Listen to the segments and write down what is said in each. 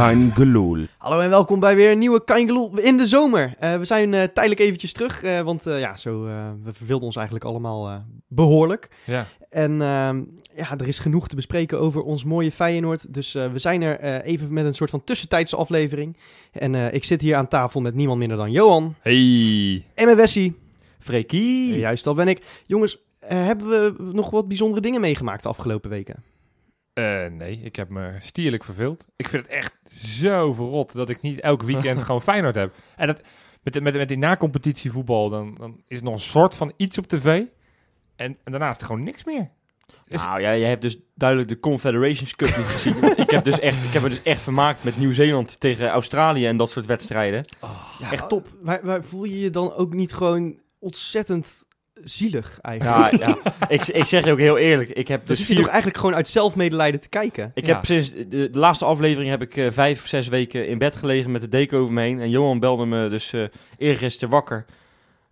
Kein Geloel. Hallo en welkom bij weer een nieuwe Kaingeloel in de zomer. Eh, we zijn eh, tijdelijk eventjes terug, eh, want eh, ja, zo, eh, we verveelden ons eigenlijk allemaal eh, behoorlijk. Ja. En ehm, ja, er is genoeg te bespreken over ons mooie Feyenoord. Dus eh, we zijn er eh, even met een soort van tussentijdse aflevering. En eh, ik zit hier aan tafel met niemand minder dan Johan Hey. en mijn Wessie. Freekie. Juist, dat ben ik. Jongens, hebben we nog wat bijzondere dingen meegemaakt de afgelopen weken? Eh, nee, ik heb me stierlijk verveeld. Ik vind het echt zo verrot dat ik niet elk weekend gewoon Feyenoord heb. En dat, met, de- met, met die na-competitievoetbal, dan, dan is er nog een soort van iets op tv. En, en daarna is er gewoon niks meer. Is- Nou ja, jij hebt dus duidelijk de Confederations Cup niet gezien. ik, heb dus echt, ik heb me dus echt vermaakt met Nieuw-Zeeland tegen Australië en dat soort wedstrijden. Ja, Echt top. Waar, waar voel je je dan ook niet gewoon ontzettend zielig eigenlijk? Ja, ja. Ik, ik zeg je ook heel eerlijk. Ik heb dus zit je vier, toch eigenlijk gewoon uit zelfmedelijden te kijken? ik Ja. heb sinds de, de laatste aflevering heb ik eh, vijf, zes weken in bed gelegen met de deken over me heen. En Johan belde me dus eh eergisteren wakker.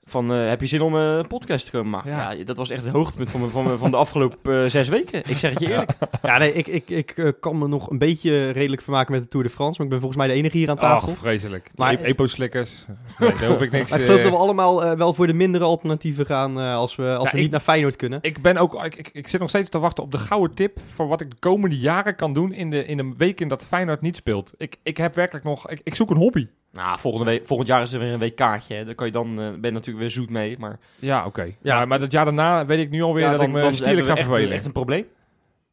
Van, eh, heb je zin om eh, een podcast te komen maken? Ja. Ja. dat was echt het hoogtepunt van, me- van, me- van de afgelopen eh, zes weken. Ik zeg het je eerlijk. Ja, nee, ik, ik, ik kan me nog een beetje redelijk vermaken met de Tour de France. Maar ik ben volgens mij de enige hier aan tafel. Ach, vreselijk. Maar het- Epo-slikkers. Nee, daar hoef ik niks... maar ik geloof dat we allemaal wel voor de mindere alternatieven gaan eh, als we, als Ja, we ik- niet naar Feyenoord kunnen. Ik ben ook, ik, ik, ik zit nog steeds te wachten op de gouden tip voor wat ik de komende jaren kan doen in de, in de weken dat Feyenoord niet speelt. Ik, ik heb werkelijk nog, ik, ik zoek een hobby. Nou, volgende week, volgend jaar is er weer een weekkaartje. Hè. Daar kan je dan, eh, ben je natuurlijk weer zoet mee. Maar Ja, oké. Ja. Maar, maar dat jaar daarna weet ik nu alweer ja, dat ik me stierlijk ga echt, vervelen. echt een probleem.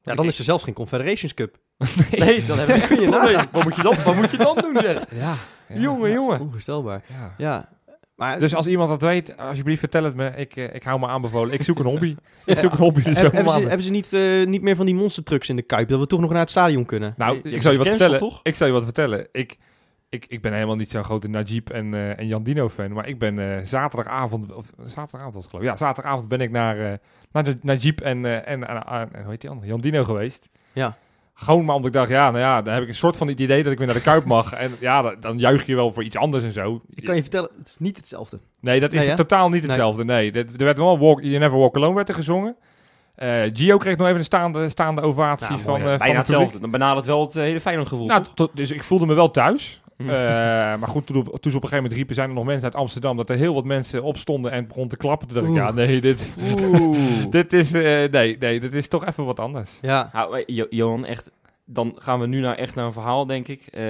Ja, dan is er zelfs geen Confederations Cup. Nee, dan hebben we echt Kun je een probleem. nagaan. Wat moet je dan, wat moet je dan doen, zeg? Ja, ja. Jongen, jongen. Onvoorstelbaar. Ja. Ja. Maar, Dus als iemand dat weet, alsjeblieft vertel het me. Ik, eh, ik hou me aanbevolen. Ik zoek een hobby. Ik zoek een hobby heb- hebben, ze, zomermaanden. hebben ze niet, eh, niet meer van die monstertrucks in de Kuip? Dat we toch nog naar het stadion kunnen? Nou, ik zal je wat vertellen. toch? Ik zal je wat vertellen. Ik, ik, ik ben helemaal niet zo'n grote Najib en, eh en Jan Dino fan. Maar ik ben eh, zaterdagavond, of zaterdagavond was het geloof ik. Ja, zaterdagavond ben ik naar, eh naar de Najib en, en, en, hoe heet die andere? Jan Dino geweest. Ja. Gewoon maar omdat ik dacht, ja, nou ja, dan heb ik een soort van het idee dat ik weer naar de Kuip mag. En ja, dan, dan juich je wel voor iets anders en zo. Ik kan je vertellen, het is niet hetzelfde. Nee, dat is Nee, totaal niet hetzelfde. Nee, er werd wel walk, You Never Walk Alone werd er gezongen. Gio kreeg nog even een staande, staande ovatie Nou, van, mooi, eh, hè. van Bijna het publiek. hetzelfde. Dan benadert wel het hele Feyenoord gevoel, Nou, tot- dus ik voelde me wel thuis. Eh, maar goed, toen, op- toen ze op een gegeven moment riepen, zijn er nog mensen uit Amsterdam, dat er heel wat mensen opstonden en begonnen te klappen. Toen dacht ik, ja, nee, dit, dit is, eh, nee, nee, dit is toch even wat anders. Ja. Nou, Johan, echt, dan gaan we nu naar, echt naar een verhaal, denk ik. Eh,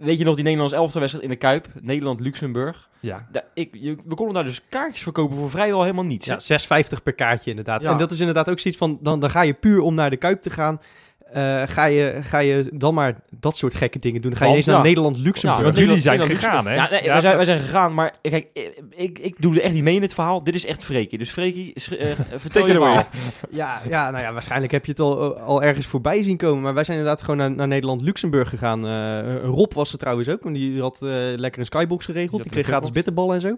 weet je nog die Nederlands elftal wedstrijd in de Kuip? Nederland-Luxemburg. Ja. Daar- ik, je- we konden daar dus kaartjes verkopen voor vrijwel helemaal niets. hè? Ja, 6,50 per kaartje inderdaad. Ja. En dat is inderdaad ook zoiets van, dan, dan ga je puur om naar de Kuip te gaan. Eh, ga, je, ga je dan maar dat soort gekke dingen doen. Dan ga je ineens naar ja. Nederland-Luxemburg. Ja, want Nederland- jullie zijn Nederland- gegaan, hè? Ja, nee, Ja. Wij, zijn, wij zijn gegaan, maar kijk, ik, ik, ik doe er echt niet mee in dit verhaal. Dit is echt Freekie. Dus Freekie, eh, vertel je verhaal. Ja, ja, nou ja, waarschijnlijk heb je het al, al ergens voorbij zien komen. Maar wij zijn inderdaad gewoon naar, naar Nederland-Luxemburg gegaan. Eh, Rob was er trouwens ook, want die had lekker een skybox geregeld. Die kreeg gratis bitterballen en zo.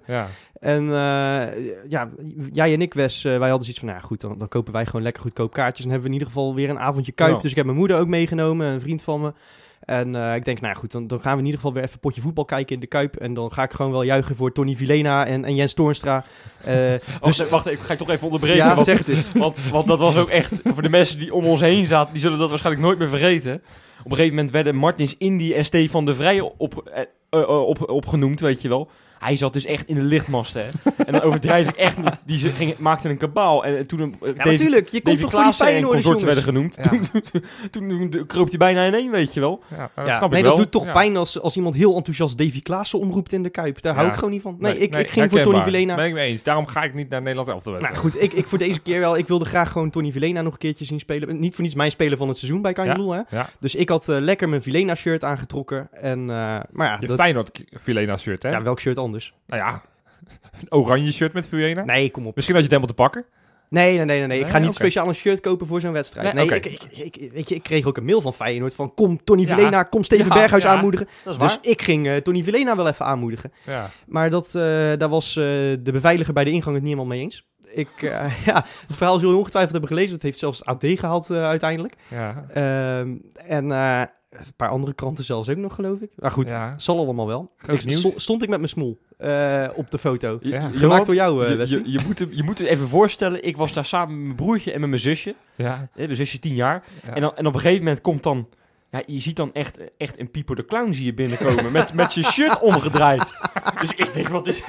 En eh, ja, jij en ik, Wes, eh, wij hadden zoiets van, nou ja, goed, dan, dan kopen wij gewoon lekker goedkoop kaartjes. En hebben we in ieder geval weer een avondje Kuip. Dus ik heb mijn moeder ook meegenomen, een vriend van me. En eh, ik denk, nou ja, goed, dan, dan gaan we in ieder geval weer even een potje voetbal kijken in de Kuip. En dan ga ik gewoon wel juichen voor Tony Vilena en, en Jens Toornstra. Dus, wacht, ik ga je toch even onderbreken. ja, want, zeg het eens. want, want dat was ook echt, voor de mensen die om ons heen zaten, die zullen dat waarschijnlijk nooit meer vergeten. Op een gegeven moment werden Martins Indy en Stefan de Vrij op, eh, eh, eh, op, opgenoemd, weet je wel. Hij zat dus echt in de lichtmasten. Hè? En dan overdrijf ik echt niet. Die ze- ging, maakte een kabaal. En toen hem, Ja, natuurlijk, je komt toch voor die jongens. werden genoemd. Ja. Toen, toen, toen, toen kroop hij bijna in één, weet je wel. Ja, dat Ja, snap nee, ik dat wel. doet toch Ja. pijn als, als iemand heel enthousiast Davy Klaassen omroept in de Kuip. Daar hou ik gewoon niet van. Nee, ik, ik ging voor. Tony Vilena. Ben ik mee eens. Daarom ga ik niet naar Nederland elftal Nou goed, ik, ik voor deze keer wel. Ik wilde graag gewoon Tony Vilena nog een keertje zien spelen. Niet voor niets mijn speler van het seizoen bij Kanjeloel, hè. Ja. Dus ik had eh, lekker mijn Vilena shirt aangetrokken. En, eh, maar ja, Je dat- Feyenoord Filena shirt, hè? ja, welk shirt anders? Nou ja, een oranje shirt met Filena. Nee, kom op. Misschien had je het helemaal te pakken. Nee, nee, nee, nee. nee. Ik ga niet speciaal een shirt kopen voor zo'n wedstrijd. Nee, ik, ik, ik, weet je, ik kreeg ook een mail van Feyenoord van... Kom Tony Ja. Vilena, kom Steven Ja, Berghuis ja. aanmoedigen. Dus ik ging eh, Tony Vilena wel even aanmoedigen. Ja. Maar dat, daar was de beveiliger bij de ingang het niet helemaal mee eens. Ik, eh, ja, het verhaal zul je ongetwijfeld hebben gelezen. Het heeft zelfs AD gehaald eh, uiteindelijk. Ja. Ehm, en eh, een paar andere kranten zelfs ook nog, geloof ik. Maar goed, Ja. zal allemaal wel. Groot Ik- stond ik met mijn smoel eh, op de foto. Je, Ja. Gemaakt door jou, je, Wesley. je, je, moet, hem- je moet het even voorstellen. Ik was daar samen met mijn broertje en met mijn zusje. Ja. Hè, mijn zusje tien jaar. Ja. En, dan, en op een gegeven moment komt dan Ja, je ziet dan echt, echt een Pieper de Clown zie je binnenkomen met, met zijn shirt omgedraaid. Dus ik denk, wat is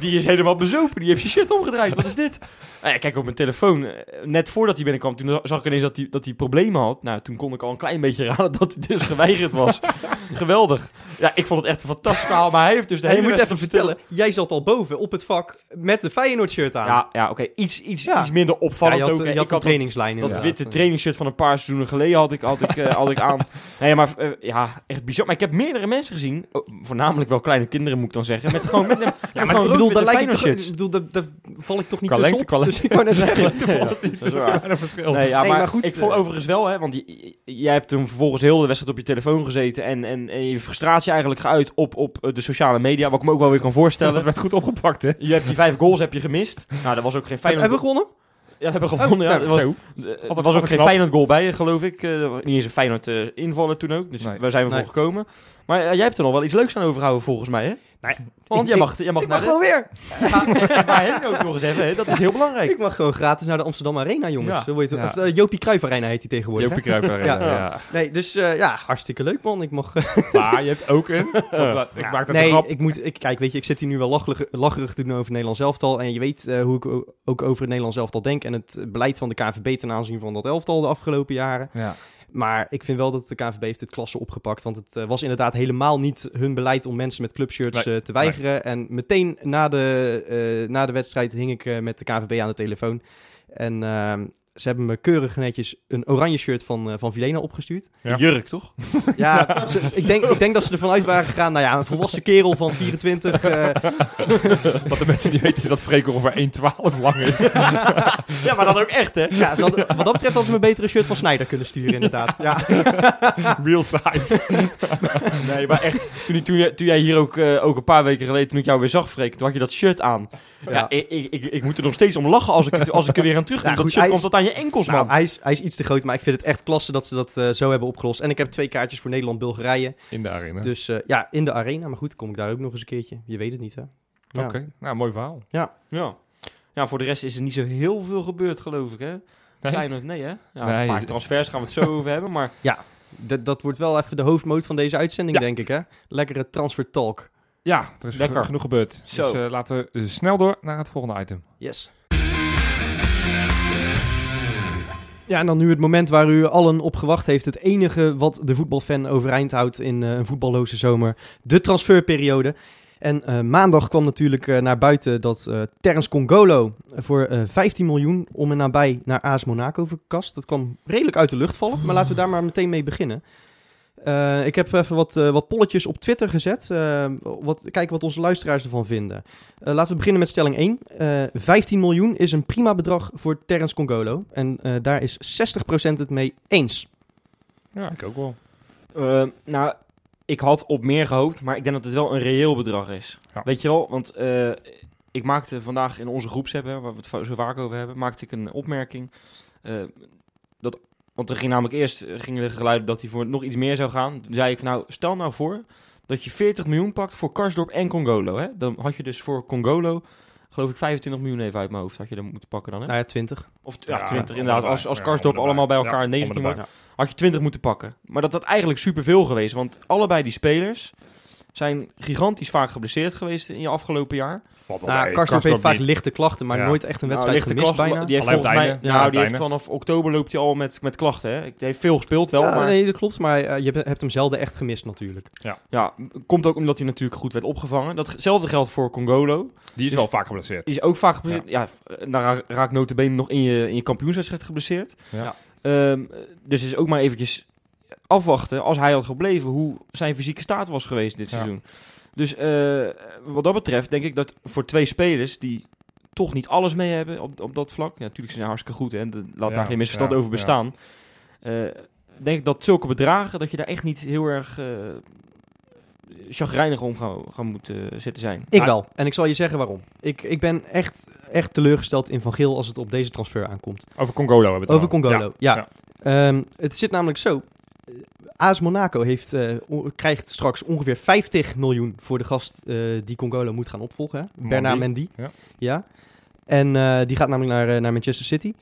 Die is helemaal bezopen, die heeft zijn shirt omgedraaid. Wat is dit? Nou ja, kijk op mijn telefoon, eh, net voordat hij binnenkwam, toen zag ik ineens dat hij, dat hij problemen had. Nou, toen kon ik al een klein beetje raden dat hij dus geweigerd was. Geweldig. Ja, ik vond het echt een fantastisch verhaal, maar hij heeft dus de En je hele moet even vertellen, jij zat al boven op het vak met de Feyenoord shirt aan. Ja, ja oké. Iets, iets, Ja. iets minder Ja, opvallend je had, ook. Ik had een dat- trainingslijn Dat inderdaad. witte trainingsshirt van een paar seizoenen geleden had ik, had ik, eh, had ik aan. Nee, maar eh, ja, echt bizar. Maar ik heb meerdere mensen gezien, oh, voornamelijk wel kleine kinderen moet ik dan zeggen, met gewoon met een Ja, maar ik bedoel, daar rood-witte lijk ik toch, ik bedoel, daar, daar val ik toch niet tussenop. qua Dus ik wou net zeggen. Nee, ja, dat is waar. Een verschil. Nee, ja, Nee, maar, goed, ik vond eh, overigens wel, hè, want jij hebt toen vervolgens heel de wedstrijd op je telefoon gezeten en, en, en je frustratie eigenlijk geuit op, op eh, de sociale media, wat ik me ook wel weer kan Dat voorstellen. werd goed opgepakt, hè? Je hebt die vijf goals heb je gemist. Nou, dat was ook geen Feyenoord. Hebben we gewonnen? Ja, we hebben gewonnen. Oh, ja. nou, Er was- ook geen knap. Feyenoord goal bij, geloof ik. Eh, niet eens een Feyenoord eh, invaller toen ook. Dus Nee. waar zijn we Nee. voor gekomen. Maar eh, jij hebt er nog wel iets leuks aan overhouden volgens mij, hè? Nee. Want Ik- jij mag, jij mag Ik naar mag gewoon weer. de... Ja, waarheen ook nog eens even, hè? Dat is heel belangrijk. Ik mag gewoon gratis naar de Amsterdam Arena, jongens. Ja. Ja. Of de Jopie Cruijff Arena heet die tegenwoordig. Jopie? Cruijff Arena, Ja. ja. Nee, dus eh, ja, hartstikke leuk, man. Ik mag... Maar je hebt ook een... want ik Ja, maak dat nee, een grap. ik moet... Ik, kijk, weet je, ik zit hier nu wel lacherig, lacherig te doen over het Nederlands elftal. En je weet eh, hoe ik ook over het Nederlands elftal denk. En het beleid van de KNVB ten aanzien van dat elftal de afgelopen jaren. Ja. Maar ik vind wel dat de KNVB heeft het klasse opgepakt. Want het eh, was inderdaad helemaal niet hun beleid om mensen met clubshirts Nee, eh, te weigeren. En meteen na de, eh, na de wedstrijd hing ik met de KNVB aan de telefoon. En ehm, ze hebben me keurig netjes een oranje shirt van, eh, van Vilena opgestuurd. Ja. Jurk, toch? Ja, ze- ik, denk, ik denk dat ze ervan uit waren gegaan. Nou ja, een volwassen kerel van 24. eh, Wat de mensen niet weten is dat Freek ongeveer 1,12 lang is. Ja, maar dat ook echt, hè? ja, ze hadden- wat dat betreft hadden ze me een betere shirt van Snyder kunnen sturen, inderdaad. Ja. Real size. Nee, maar echt. Toen, toen, jij- toen jij hier ook, eh, ook een paar weken geleden, toen ik jou weer zag, Freek, toen had je dat shirt aan. Ja, Ja. ik, ik, ik, ik moet er nog steeds om lachen als ik, als ik er weer aan terug Ja, dat goed, shirt komt tot aan je enkels, man. Nou, hij is, hij is iets te groot, maar ik vind het echt klasse dat ze dat eh, zo hebben opgelost. En ik heb twee kaartjes voor Nederland-Bulgarije. In de arena. Dus eh, ja, in de arena. Maar goed, kom ik daar ook nog eens een keertje. Je weet het niet, hè? Ja. Oké, nou, mooi verhaal. Ja. ja, voor de rest is er niet zo heel veel gebeurd, geloof ik, hè? Nee? Feyenoord, nee, hè? Ja, Nee, een paar je- transfers gaan we het zo over hebben, maar... Dat, dat wordt wel even de hoofdmoot van deze uitzending, Ja. denk ik, hè? Lekkere transfer talk. Ja, er is Lekker. genoeg gebeurd. Zo. Dus eh, laten we snel door naar het volgende item. Yes. Ja, en dan nu het moment waar u allen op gewacht heeft. Het enige wat de voetbalfan overeind houdt in eh, een voetballoze zomer. De transferperiode. En eh, maandag kwam natuurlijk eh, naar buiten dat Terence Congolo voor eh 15 miljoen om en nabij naar AS Monaco verkast. Dat kwam redelijk uit de lucht vallen, maar laten we daar maar meteen mee beginnen. Eh, ik heb even wat, eh, wat polletjes op Twitter gezet. Eh, wat, kijken wat onze luisteraars ervan vinden. Eh, laten we beginnen met stelling 1. Eh 15 miljoen is een prima bedrag voor Terence Congolo. En eh, daar is 60% het mee eens. Ja, ik ook wel. Nou, ik had op meer gehoopt, maar ik denk dat het wel een reëel bedrag is. Ja. Weet je wel, want eh, ik maakte vandaag in onze groepsapp, hè, waar we het zo vaak over hebben, maakte ik een opmerking. eh, dat, want er ging namelijk eerst eh, gingen de geluiden dat hij voor nog iets meer zou gaan. Toen zei ik, nou, stel nou voor dat je 40 miljoen pakt voor Karsdorp en Congolo. Hè? Dan had je dus voor Congolo, geloof ik, 25 miljoen even uit mijn hoofd had je dan moeten pakken dan. Hè? Nou ja, 20. Of ja, Ja, 20 om inderdaad. Als, als Karsdorp allemaal bij elkaar Ja, 19 om en wordt, had je 20 moeten pakken. Maar dat had eigenlijk superveel geweest. Want allebei die spelers zijn gigantisch vaak geblesseerd geweest in je afgelopen jaar. Nou, heeft vaak niet. lichte klachten, maar Ja. nooit echt een wedstrijd Nou, gemist lichte klachten, bijna. Die heeft volgens mij, nou, Ja, op die heeft vanaf oktober loopt hij al met, met klachten. Hè? Hij heeft veel gespeeld wel, Ja, maar nee, dat klopt. Maar eh, je hebt- hem zelden echt gemist natuurlijk. ja, komt ook omdat hij natuurlijk goed werd opgevangen. Datzelfde geldt voor Congolo. Die is Dus- wel vaak geblesseerd. Die is ook vaak geblesseerd. Ja, daar ra- raakt notabene nog in je, in je kampioenswedstrijd geblesseerd. Ja. Ehm, dus is ook maar eventjes afwachten, als hij had gebleven, hoe zijn fysieke staat was geweest dit Ja. seizoen. Dus eh, wat dat betreft denk ik dat voor twee spelers die toch niet alles mee hebben op, op dat vlak. Ja, natuurlijk zijn ze hartstikke goed en laat Ja, daar geen misverstand ja, over ja. bestaan. Eh, denk ik dat zulke bedragen, dat je daar echt niet heel erg eh chagrijnig om gaan, gaan moeten zitten zijn. Ik wel. En ik zal je zeggen waarom. Ik, ik ben echt, echt teleurgesteld in Van Geel als het op deze transfer aankomt. Over Congolo hebben we het Over. Congolo, ja. ja. Ehm, het zit namelijk zo. AS Monaco heeft, eh, krijgt straks ongeveer 50 miljoen voor de gast eh, die Congolo moet gaan opvolgen. Hè? Bernard Mendy. ja. Ja. En eh, die gaat namelijk naar, naar Manchester City.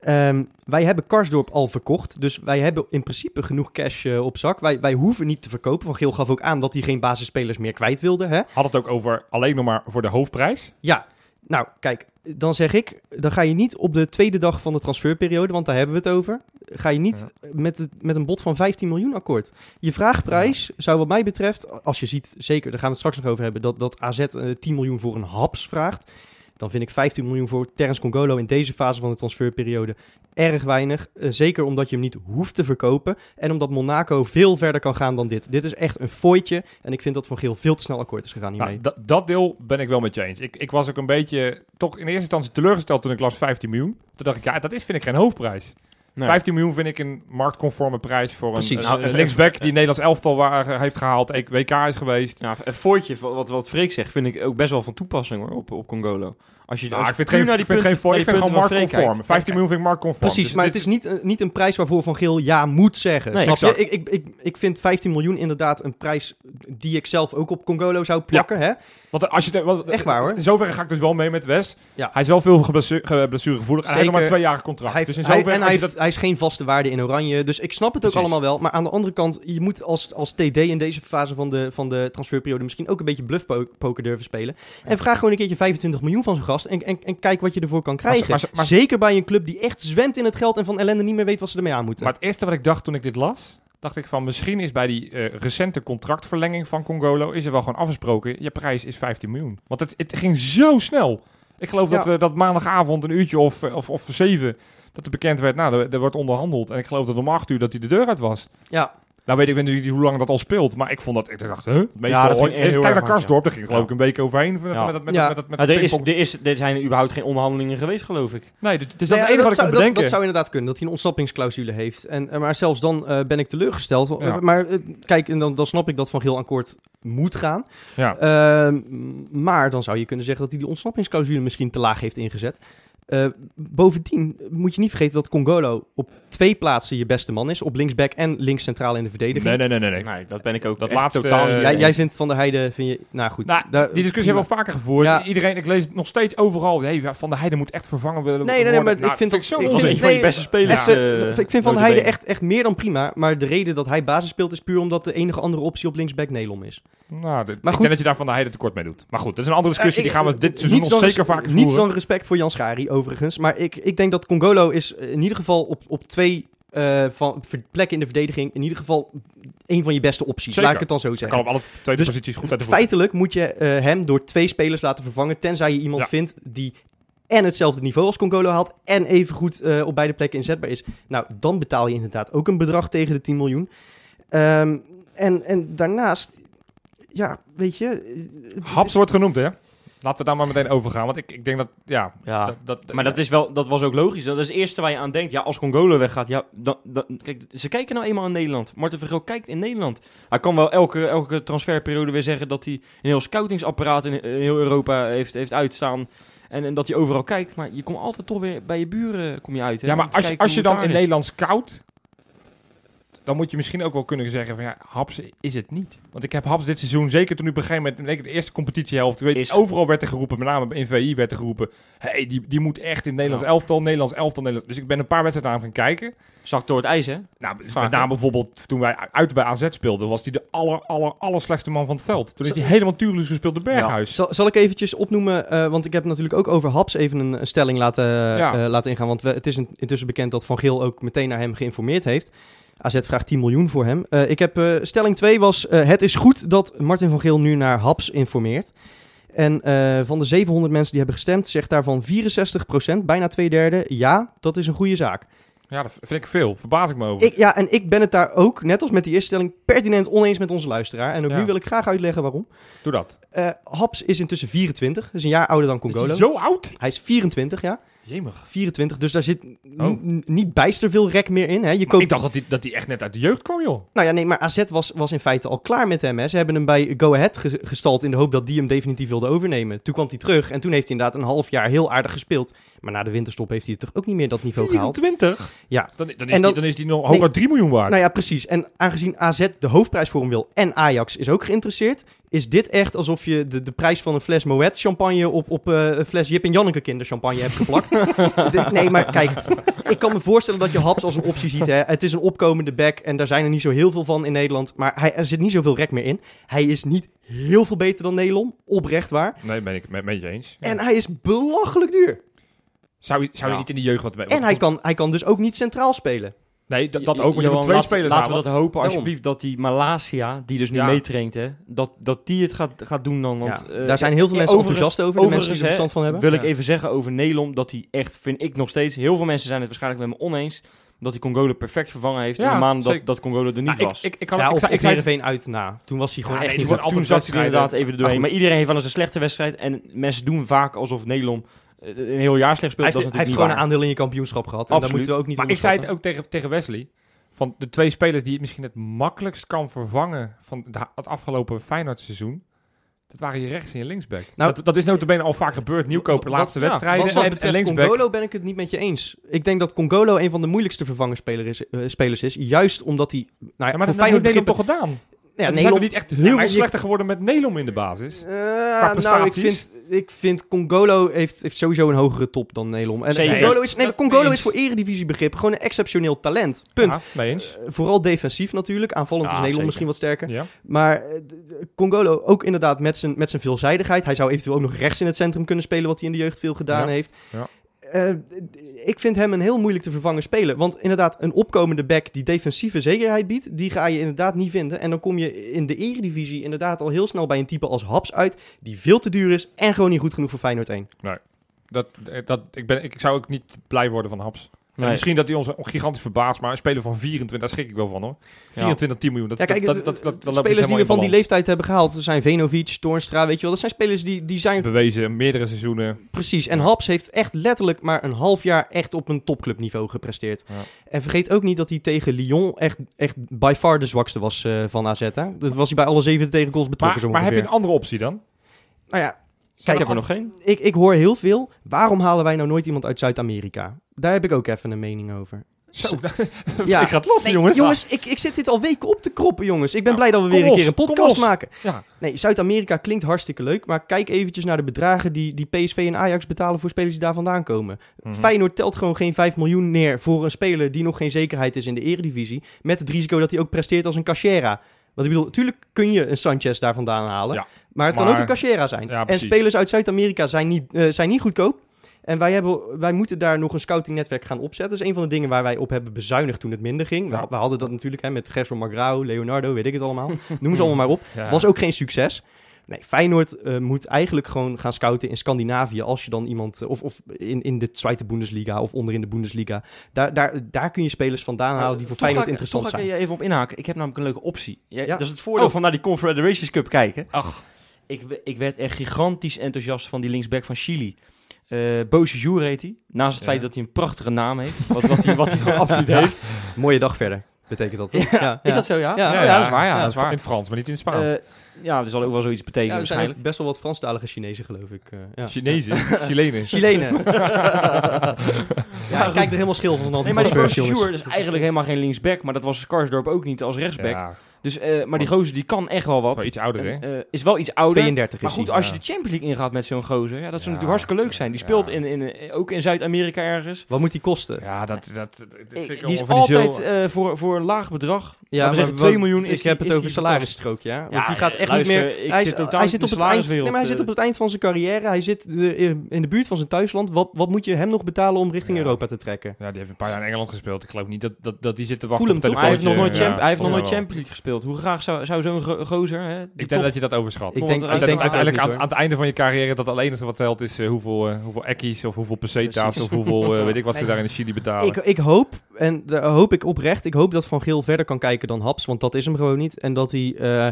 Ehm, wij hebben Karsdorp al verkocht. Dus wij hebben in principe genoeg cash op zak. Wij, wij hoeven niet te verkopen. Van Geel gaf ook aan dat hij geen basisspelers meer kwijt wilde. Hè? Had het ook over alleen nog maar voor de hoofdprijs. Ja, nou kijk, dan zeg ik, dan ga je niet op de tweede dag van de transferperiode, want daar hebben we het over. Ga je niet met, het, met een bod van 15 miljoen akkoord. Je vraagprijs zou wat mij betreft, als je ziet, zeker, daar gaan we het straks nog over hebben, dat, dat AZ eh, 10 miljoen voor een haps vraagt. Dan vind ik 15 miljoen voor Terence Congolo in deze fase van de transferperiode erg weinig. Eh, zeker omdat je hem niet hoeft te verkopen. En omdat Monaco veel verder kan gaan dan dit. Dit is echt een fooitje. En ik vind dat Van Geel veel te snel akkoord is gegaan hiermee. Nou, dat- dat deel ben ik wel met je eens. Ik, ik was ook een beetje, toch in eerste instantie teleurgesteld toen ik las 15 miljoen. Toen dacht ik, ja, dat is vind ik geen hoofdprijs. Nee. 15 miljoen vind ik een marktconforme prijs voor een, Precies. een, Nou, een even- linksback die Nederlands elftal waar, heeft gehaald, E- WK is geweest. Ja, een voortje, wat, wat Freek zegt, vind ik ook best wel van toepassing hoor, op, op Congolo. Als je, Nou, als ik vind geen, naar ik die vind geen ik vind die gewoon marktconform. kijkt. 15 miljoen vind ik marktconform. Precies, Dus maar het is niet, niet een prijs waarvoor Van Geel ja moet zeggen. Nee, snap exact. je? Ik, ik, ik, ik vind 15 miljoen inderdaad een prijs die ik zelf ook op Congolo zou plakken. Hè? Want als je Echt waar, hoor. In zoverre ga ik dus wel mee met Wes. Ja. Hij is wel veel blessuregevoelig. En hij heeft maar Zeker. tweejarig contract. Hij, dus in hij, zoverre, en hij, als je heeft, hij is geen vaste waarde in oranje. Dus ik snap het ook allemaal wel. Maar aan de andere kant, je moet als, als TD in deze fase van de, van de transferperiode misschien ook een beetje bluffpoker durven spelen. En vraag gewoon een keertje 25 miljoen van zijn En, en, en kijk wat je ervoor kan krijgen. maar ze- maar- Zeker bij een club die echt zwemt in het geld en van ellende niet meer weet wat ze ermee aan moeten. Maar het eerste wat ik dacht toen ik dit las, dacht ik van misschien is bij die eh, recente contractverlenging van Congolo, is er wel gewoon afgesproken, je prijs is 15 miljoen. Want het, het ging zo snel. Ik geloof Ja. dat, eh, dat maandagavond een uurtje of, eh, of, of zeven, dat er bekend werd, nou, er, er wordt onderhandeld. En ik geloof dat om acht uur dat hij de deur uit was. ja, Nou weet ik weet niet hoe lang dat al speelt, maar ik vond dat, ik dacht, huh? Meestal, Ja, dat ging heel kijk erg naar hard, Karsdorp, daar ging geloof Ja. ik een week overheen met, Ja. met, met, met, Ja. met, met, met Maar er, is, er, is, er zijn überhaupt geen onderhandelingen geweest, geloof ik. Nee, dus, dus dat is het enige wat ik zou, kon bedenken. Dat, zou inderdaad kunnen, dat hij een ontsnappingsclausule heeft. En, eh, maar zelfs dan eh, ben ik teleurgesteld. Ja. Maar eh, kijk, en dan, dan snap ik dat Van Geel akkoord moet gaan. ja. Ehm, maar dan zou je kunnen zeggen dat hij die ontsnappingsclausule misschien te laag heeft ingezet. Eh, bovendien moet je niet vergeten dat Congolo op twee plaatsen je beste man is. Op linksback en links centraal in de verdediging. Nee, nee, nee, nee. nee. Nee, dat ben ik ook Dat laatste, totaal niet eh, Jij, jij vindt Van der Heijden, vind je... Nou goed. Nou, daar- die discussie hebben we al vaker gevoerd. Ja. Iedereen, ik lees het nog steeds overal. Hey, Van der Heijden moet echt vervangen willen Nee, nee, nee, worden. maar ik vind dat- zo ik vind- een van je beste spelers. Even, eh, ik vind Van der. Heijden echt, echt meer dan prima. Maar de reden dat hij basis speelt is puur omdat de enige andere optie op linksback Nelom is. Nou, dit- ik goed. denk dat je daar Van der Heijden tekort mee doet. Maar goed, dat is een andere discussie. Eh, die gaan we dit seizoen niets nog zeker vaker Niets voeren. dan respect voor Jan Schari, overigens. Maar ik, ik denk dat Congolo is in ieder geval op, op twee eh, van, plekken in de verdediging... in ieder geval een van je beste opties. Zeker. Laat ik het dan zo Hij zeggen. kan op alle twee Dus posities goed uit de voet. Feitelijk moet je eh, hem door twee spelers laten vervangen... tenzij je iemand Ja. vindt die en hetzelfde niveau als Congolo haalt... en even goed eh, op beide plekken inzetbaar is. Nou, dan betaal je inderdaad ook een bedrag tegen de 10 miljoen. Ehm, en, en daarnaast... Ja, weet je... eh, Haps wordt genoemd, hè? Laten we daar maar meteen over gaan. Want ik, ik denk dat, ja... Ja, dat, dat, maar dat, is wel, dat was ook logisch. Dat is het eerste waar je aan denkt. Ja, als Congolo weggaat, ja, dan, dan, kijk, ze kijken nou eenmaal in Nederland. Marten Vergeel kijkt in Nederland. Hij kan wel elke, elke transferperiode weer zeggen dat hij een heel scoutingsapparaat in, in heel Europa heeft, heeft uitstaan. En, en dat hij overal kijkt. Maar je komt altijd toch weer bij je buren kom je uit. Hè, Ja, maar te als je, als je dan in. Nederland scout... dan moet je misschien ook wel kunnen zeggen van ja, Haps is het niet. Want ik heb Haps dit seizoen, zeker toen gegeven moment, zeker de eerste competitiehelft, weet Is- overal werd er geroepen, met name in VI werd er geroepen, hey, die, die moet echt in het Nederlands Ja. elftal, Nederlands elftal, Nederlands. Dus ik ben een paar wedstrijden aan gaan kijken. Zakt door het ijs, hè? Nou, Vaak, met name bijvoorbeeld toen wij uit bij AZ speelden, was hij de aller, aller, aller slechtste man van het veld. Toen is hij helemaal Turelus gespeeld de Berghuis. Zal, zal ik eventjes opnoemen, eh, want ik heb natuurlijk ook over Haps even een, een stelling laten, Ja. eh, laten ingaan. Want we, het is in- intussen bekend dat Van Geel ook meteen naar hem geïnformeerd heeft. AZ vraagt 10 miljoen voor hem. Eh, ik heb, eh, stelling 2 was, eh, het is goed dat Martin van Geel nu naar Haps informeert. En van de 700 mensen die hebben gestemd, zegt daarvan 64%, bijna twee derde, ja, dat is een goede zaak. Ja, dat vind ik veel. Verbaas ik me over. Ik, ja, en ik ben het daar ook, net als met die eerste stelling, pertinent oneens met onze luisteraar. En ook Ja. nu wil ik graag uitleggen waarom. Doe dat. Haps is intussen 24, dus een jaar ouder dan Is Congolo. hij zo oud? Hij is 24, ja. Jemig. 24, dus daar zit Oh. niet bijster veel rek meer in. Hè. Je koopt... ik dacht dat hij, dat hij echt net uit de jeugd kwam, joh. Nou ja, nee, maar AZ was, was in feite al klaar met hem. Hè. Ze hebben hem bij Go Ahead ge- gestald in de hoop dat die hem definitief wilde overnemen. Toen kwam hij terug en toen heeft hij inderdaad een half jaar heel aardig gespeeld. Maar na de winterstop heeft hij toch ook niet meer dat niveau gehaald. 24? Ja. Dan, dan, is En die, dan- is die nog hooguit 3 miljoen waard. Nou ja, precies. En aangezien AZ de hoofdprijs voor hem wil en Ajax is ook geïnteresseerd, is dit echt alsof je de, de prijs van een fles Moet champagne op, op eh, een fles Jip en Janneke kinderchampagne hebt geplakt. De- nee, maar kijk, ik kan me voorstellen dat je Haps als een optie ziet. Hè. Het is een opkomende back en daar zijn er niet zo heel veel van in Nederland. Maar hij, er zit niet zoveel rek meer in. Hij is niet heel veel beter dan Nelom, oprecht waar. Nee, ben ik met, met je eens. Ja. En hij is belachelijk duur. zou je, zou je Ja. niet in de jeugd wat... En hij kan, hij kan dus ook niet centraal spelen. Nee, dat, ook. Johan, twee laat- spelers Laten we dat hopen Daarom. alsjeblieft dat die Malasia, die dus nu Ja. meetraint, hè, dat, dat die het gaat, gaat doen dan. Want, Ja, eh, daar zijn heel veel mensen overigens- enthousiast over, de mensen die er verstand van hebben. Wil ik even zeggen over Nelom, dat hij echt, vind ik nog steeds, heel veel mensen zijn het waarschijnlijk met me oneens, dat hij Congolo perfect vervangen heeft Ja, in de maanden dat, dat Congolo er niet Nou, ik, was. ik, ik, kan, ja, ik, op, zei- ik het- Heerenveen uit na. Toen was hij gewoon Ja, echt nee, toen zat hij er inderdaad even er doorheen. Maar Maar, iedereen heeft wel eens een slechte wedstrijd en mensen doen vaak alsof Nelom een heel jaar slecht speelt. Hij heeft, dat is hij heeft gewoon een aandeel in je kampioenschap gehad. En dat moeten we ook niet Maar ik zei het ook tegen, tegen Wesley. Van de twee spelers die het misschien het makkelijkst kan vervangen van het afgelopen Feyenoord seizoen. Dat waren je rechts en je linksback. Nou, dat, dat is notabene al vaak gebeurd. Nieuwkoper, Wat- laatste ja, wedstrijden. Wat en, linksback. Congolo ben ik het niet met je eens. Ik denk dat Congolo een van de moeilijkste vervangerspelers is, eh, spelers is. Juist omdat hij... Nou, ja, Ja, maar dat, heeft begrippen- toch gedaan? Ja, zijn we niet echt heel Ja, veel je- slechter geworden met Nelom in de basis? Eh, nou, ik vind, ik vind Congolo heeft, heeft sowieso een hogere top dan Nelom. En. Congolo is, nee, Congolo is voor eredivisiebegrip gewoon een exceptioneel talent. Punt. Ja, mee eens. Eh, vooral defensief natuurlijk. Aanvallend Ja, is Nelom misschien wat sterker. Ja. Maar eh, Congolo ook inderdaad met zijn, met zijn veelzijdigheid. Hij zou eventueel ook nog rechts in het centrum kunnen spelen, wat hij in de jeugd veel gedaan heeft. Ja. Eh, ik vind hem een heel moeilijk te vervangen speler. Want inderdaad, een opkomende back die defensieve zekerheid biedt, die ga je inderdaad niet vinden. En dan kom je in de eredivisie inderdaad al heel snel bij een type als Haps uit, die veel te duur is en gewoon niet goed genoeg voor Feyenoord 1. Dat, dat, ik, ben, ik zou ook niet blij worden van Haps. Nee. Misschien dat hij ons gigantisch verbaast, maar een speler van 24, daar schrik ik wel van hoor. 24, 10 miljoen. Dat, Ja, kijk, dat, de- dat, dat, dat, spelers die we van die leeftijd hebben gehaald, dat zijn Venovic, Toornstra, weet je wel. Dat zijn spelers die, die zijn Bewezen, meerdere seizoenen. Precies, en Ja. Haps heeft echt letterlijk maar een half jaar echt op een topclubniveau gepresteerd. Ja. En vergeet ook niet dat hij tegen Lyon echt, echt by far de zwakste was eh, van AZ. Hè? Dat was hij bij alle zeven tegengoals betrokken Maar, zo maar heb je een andere optie dan? Nou ja, ik kijk, heb er nog geen. ik, ik hoor heel veel. Waarom halen wij nou nooit iemand uit Zuid-Amerika? Daar heb ik ook even een mening over. Zo, Ja. ik ga het Nee, jongens. jongens ik, ik zit dit al weken op te kroppen, jongens. Ik ben blij dat we weer een los, keer een podcast los. maken. Ja, Nee, Zuid-Amerika klinkt hartstikke leuk, maar kijk eventjes naar de bedragen die, die PSV en Ajax betalen voor spelers die daar vandaan komen. Mhm. Feyenoord telt gewoon geen 5 miljoen neer voor een speler die nog geen zekerheid is in de eredivisie. Met het risico dat hij ook presteert als een Cachera. Want ik bedoel, natuurlijk kun je een Sanchez daar vandaan halen. Ja. Maar het kan ook een Cachera zijn. Ja, en spelers uit Zuid-Amerika zijn niet, eh, zijn niet goedkoop. En wij, hebben, wij moeten daar nog een scoutingnetwerk gaan opzetten. Dat is een van de dingen waar wij op hebben bezuinigd toen het minder ging. We, Ja. we hadden dat natuurlijk hè, met Gerson Magrao, Leonardo, weet ik het allemaal. Noem ze allemaal maar op. Was ook geen succes. Nee, Feyenoord eh, moet eigenlijk gewoon gaan scouten in Scandinavië. Als je dan iemand, eh, of, of in, in de Zweite Bundesliga of onder in de Bundesliga. Daar, daar, daar kun je spelers vandaan halen die voor Toch Feyenoord ga ik- interessant toch ga zijn. ik er even op inhaken. Ik heb namelijk een leuke optie. Ja, Ja. Dat is het voordeel Oh. van naar die Confederations Cup kijken. Ach, Ik, ik werd echt gigantisch enthousiast van die linksback van Chili. Eh Boze Jour heet hij. Naast het Ja. feit dat hij een prachtige naam heeft. Wat, wat, hij, wat hij gewoon absoluut heeft. Mooie dag verder, betekent dat. toch? Ja, Is dat zo, ja? Ja. Ja, ja, dat is waar. Ja, dat is in waar. het Frans, maar niet in het Spaans. Eh, ja, er zal ook wel zoiets betekenen Ja, er zijn waarschijnlijk. best wel wat Franstalige Chinezen, geloof ik. eh, ja. Chinezen, Chilenen. Chilenen. ja, ik kijk er helemaal schil van. Nee, maar die. Jour is eigenlijk helemaal geen linksback. Maar dat was Karsdorp ook niet als rechtsback. Ja, Dus, eh, maar die gozer die kan echt wel wat. wel iets ouder, hè? Eh, is wel iets ouder. 32 Maar goed, hij. als je ja. de Champions League ingaat met zo'n gozer, ja, dat zou Ja, natuurlijk hartstikke leuk zijn. Die ja. speelt in, in, ook in Zuid-Amerika ergens. Wat moet die kosten? Ja, dat, dat, dat, vind ik die is altijd eh, voor, voor een laag bedrag. Ja, Laten we zeggen wat- 2 miljoen Ik is heb die- het over salarisstrook, ja. Want Ja, die gaat echt luister, niet meer... ik Hij, zit totaal hij, zit op het eind, nee, maar hij zit eh. op het eind van zijn carrière. Hij zit eh, in de buurt van zijn thuisland. Wat, wat moet je hem nog betalen om richting Ja. Europa te trekken? Ja, die heeft een paar jaar in Engeland gespeeld. Ik geloof niet dat, dat, dat die zit te wachten Voel op hem? Maar hij heeft nog nooit, hij heeft nog nooit. Champions League gespeeld. Hoe graag zou, zou zo'n go- gozer... Hè, de Ik top- denk dat je dat overschat. Ik denk, ik uiteindelijk aan, aan het einde van je carrière dat het enige wat telt is eh, hoeveel, eh, hoeveel ekkies of hoeveel pesetas of hoeveel, eh, weet ik wat ze daar in de Chili betalen. Ik, ik hoop, en daar hoop ik oprecht, ik hoop dat Van Geel verder kan kijken dan Haps, want dat is hem gewoon niet. En dat, hij, eh,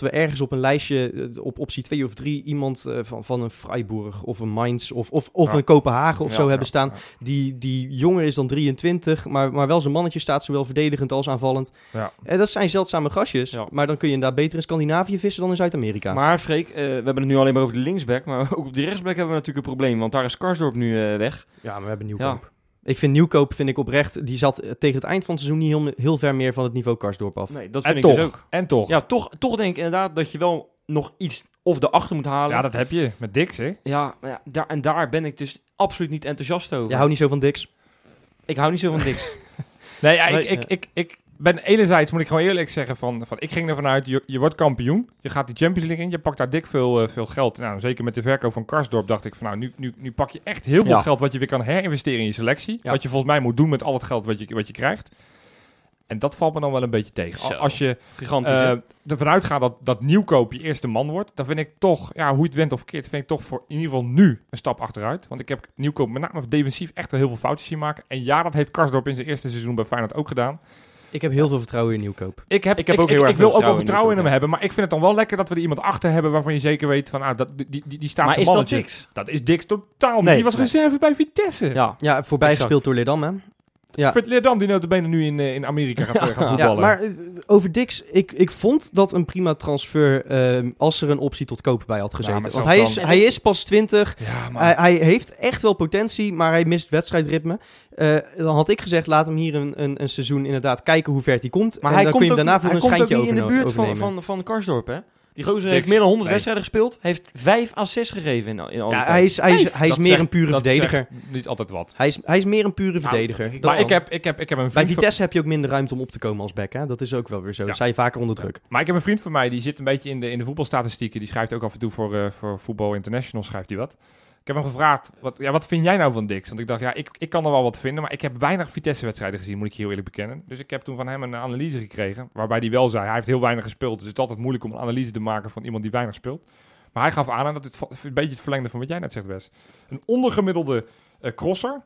dat we ergens op een lijstje, eh, op optie 2 of 3, iemand eh, van, van een Freiburg of een Mainz of, of, of Ja. een Kopenhagen of Ja, zo ja, hebben staan. Die, die jonger is dan 23, maar, maar wel zijn mannetje staat zowel verdedigend als aanvallend. Ja. En dat zijn zeldzame gastjes, maar dan kun je inderdaad beter in Scandinavië vissen dan in Zuid-Amerika. Maar Freek, eh, we hebben het nu alleen maar over de linksback. Maar ook op die rechtsback hebben we natuurlijk een probleem. Want daar is Karsdorp nu eh, weg. ja, maar we hebben Nieuwkamp. Ik vind Nieuwkoop, vind ik oprecht, die zat tegen het eind van het seizoen niet heel, heel ver meer van het niveau Karsdorp af. Nee, dat En vind ik toch, dus ook. en toch. Ja, toch, toch denk ik inderdaad dat je wel nog iets of erachter moet halen. Ja, dat heb je met Dix, hè? Ja, maar ja daar, en daar ben ik dus absoluut niet enthousiast over. Je houdt niet zo van Dix. Ik hou niet zo van Dix. Nee, ja, ik, ik, ik, ik ben enerzijds, moet ik gewoon eerlijk zeggen, van, van ik ging ervan uit, je, je wordt kampioen. Je gaat die Champions League in, je pakt daar dik veel, eh, veel geld. Nou, zeker met de verkoop van Karsdorp dacht ik van, nou, nu, nu, nu pak je echt heel veel Ja. geld wat je weer kan herinvesteren in je selectie. Ja. Wat je volgens mij moet doen met al het geld wat je, wat je krijgt. En dat valt me dan wel een beetje tegen. Zo. Als je Gigantisch. hè? ervan uitgaat dat, dat nieuwkoop je eerste man wordt, dan vind ik toch, ja, hoe je het went of keert, vind ik toch voor in ieder geval nu een stap achteruit. Want ik heb nieuwkoop met name defensief echt wel heel veel foutjes zien maken. En ja, dat heeft Karsdorp in zijn eerste seizoen bij Feyenoord ook gedaan. Ik heb heel veel vertrouwen in Nieuwkoop. Ik, heb, Ik heb ook heel erg ik wil veel ook wel vertrouwen in hem hebben, maar ik vind het dan wel lekker dat we er iemand achter hebben waarvan je zeker weet van, ah, dat, die, die, die staat maar is dat mannetje. Dix? Dat is Dix totaal niet. Nee, die was nee. reserve bij Vitesse. Ja. Ja, voorbij Exact. gespeeld door Leerdam, hè? Ja. Fred Leerdam die notabene nu in, eh, in Amerika gaat, eh, gaat Ja, voetballen. maar eh, over Dix, ik, ik vond dat een prima transfer ehm, als er een optie tot kopen bij had gezeten. Want hij is, dan- hij is pas 20, ja, maar... hij, hij heeft echt wel potentie, maar hij mist wedstrijdritme. Eh, dan had ik gezegd, laat hem hier een, een, een seizoen inderdaad kijken hoe ver hij komt. Maar en hij dan komt kun je hem ook, daarna voor hij een komt ook schijntje niet in de buurt van, van, van Karsdorp, hè? Die gozer heeft meer dan 100 Nee. wedstrijden gespeeld. Heeft vijf assists gegeven in, in al die Ja, tijd. hij is, hij is, hij meer zegt- een pure dat verdediger. zegt niet altijd wat. Hij is, hij is meer een pure Nou, verdediger. maar ik heb, ik, heb, ik heb een Bij vriend van- Vitesse heb je ook minder ruimte om op te komen als back. Hè? Dat is ook wel weer zo. Ja. Sta je vaker onder druk. Maar ik heb een vriend van mij, die zit een beetje in de, in de voetbalstatistieken. Die schrijft ook af en toe voor, eh voor Voetbal International, schrijft hij wat. Ik heb hem gevraagd, wat, ja, wat vind jij nou van Dix? Want ik dacht, ja, ik, ik kan er wel wat vinden, maar ik heb weinig Vitesse-wedstrijden gezien, moet ik heel eerlijk bekennen. Dus ik heb toen van hem een analyse gekregen, waarbij hij wel zei, hij heeft heel weinig gespeeld. Dus het is altijd moeilijk om een analyse te maken van iemand die weinig speelt. Maar hij gaf aan, dat het een beetje het verlengde van wat jij net zegt, Wes. Een ondergemiddelde eh, crosser.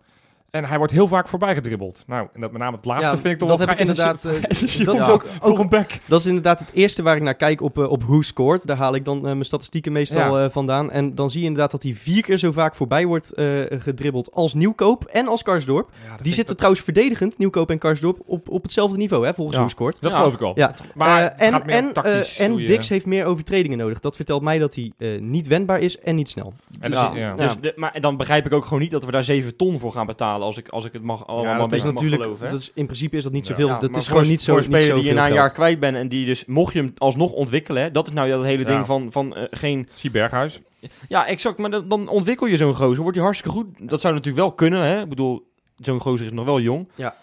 En hij wordt heel vaak voorbij gedribbeld. Nou, en dat met name het laatste Ja, vind ik toch dat wel heb ik inderdaad, dat is voor- ook- ook- een back. Dat is inderdaad het eerste waar ik naar kijk op, eh, op Who Scored. Daar haal ik dan eh, mijn statistieken meestal Ja. eh, vandaan. En dan zie je inderdaad dat hij vier keer zo vaak voorbij wordt eh, gedribbeld als Nieuwkoop en als Karsdorp. Die zitten ook- trouwens verdedigend, Nieuwkoop en Karsdorp, op, op hetzelfde niveau, hè, volgens Ja. Who Scored. Dat Ja. geloof ik al. Ja. Maar en en, tactisch en hoe je- Dix heeft meer overtredingen nodig. Dat vertelt mij dat hij eh, niet wendbaar is en niet snel. En dus-. Dus de, maar dan begrijp ik ook gewoon niet dat we daar 7 ton voor gaan betalen. Als ik, als ik het mag, allemaal Ja, dat is natuurlijk, geloven. hè? dat is, in principe is dat niet zoveel. Ja, dat is gewoon niet zo Voor een speler die je na een jaar kwijt bent en die dus, mocht je hem alsnog ontwikkelen, hè, dat is nou ja, het hele Ja. ding van, van eh, geen... Zie Berghuis. Ja, exact, maar dan, dan ontwikkel je zo'n gozer, wordt hij hartstikke goed. Dat zou natuurlijk wel kunnen, hè. Ik bedoel, zo'n gozer is nog wel jong. Ja.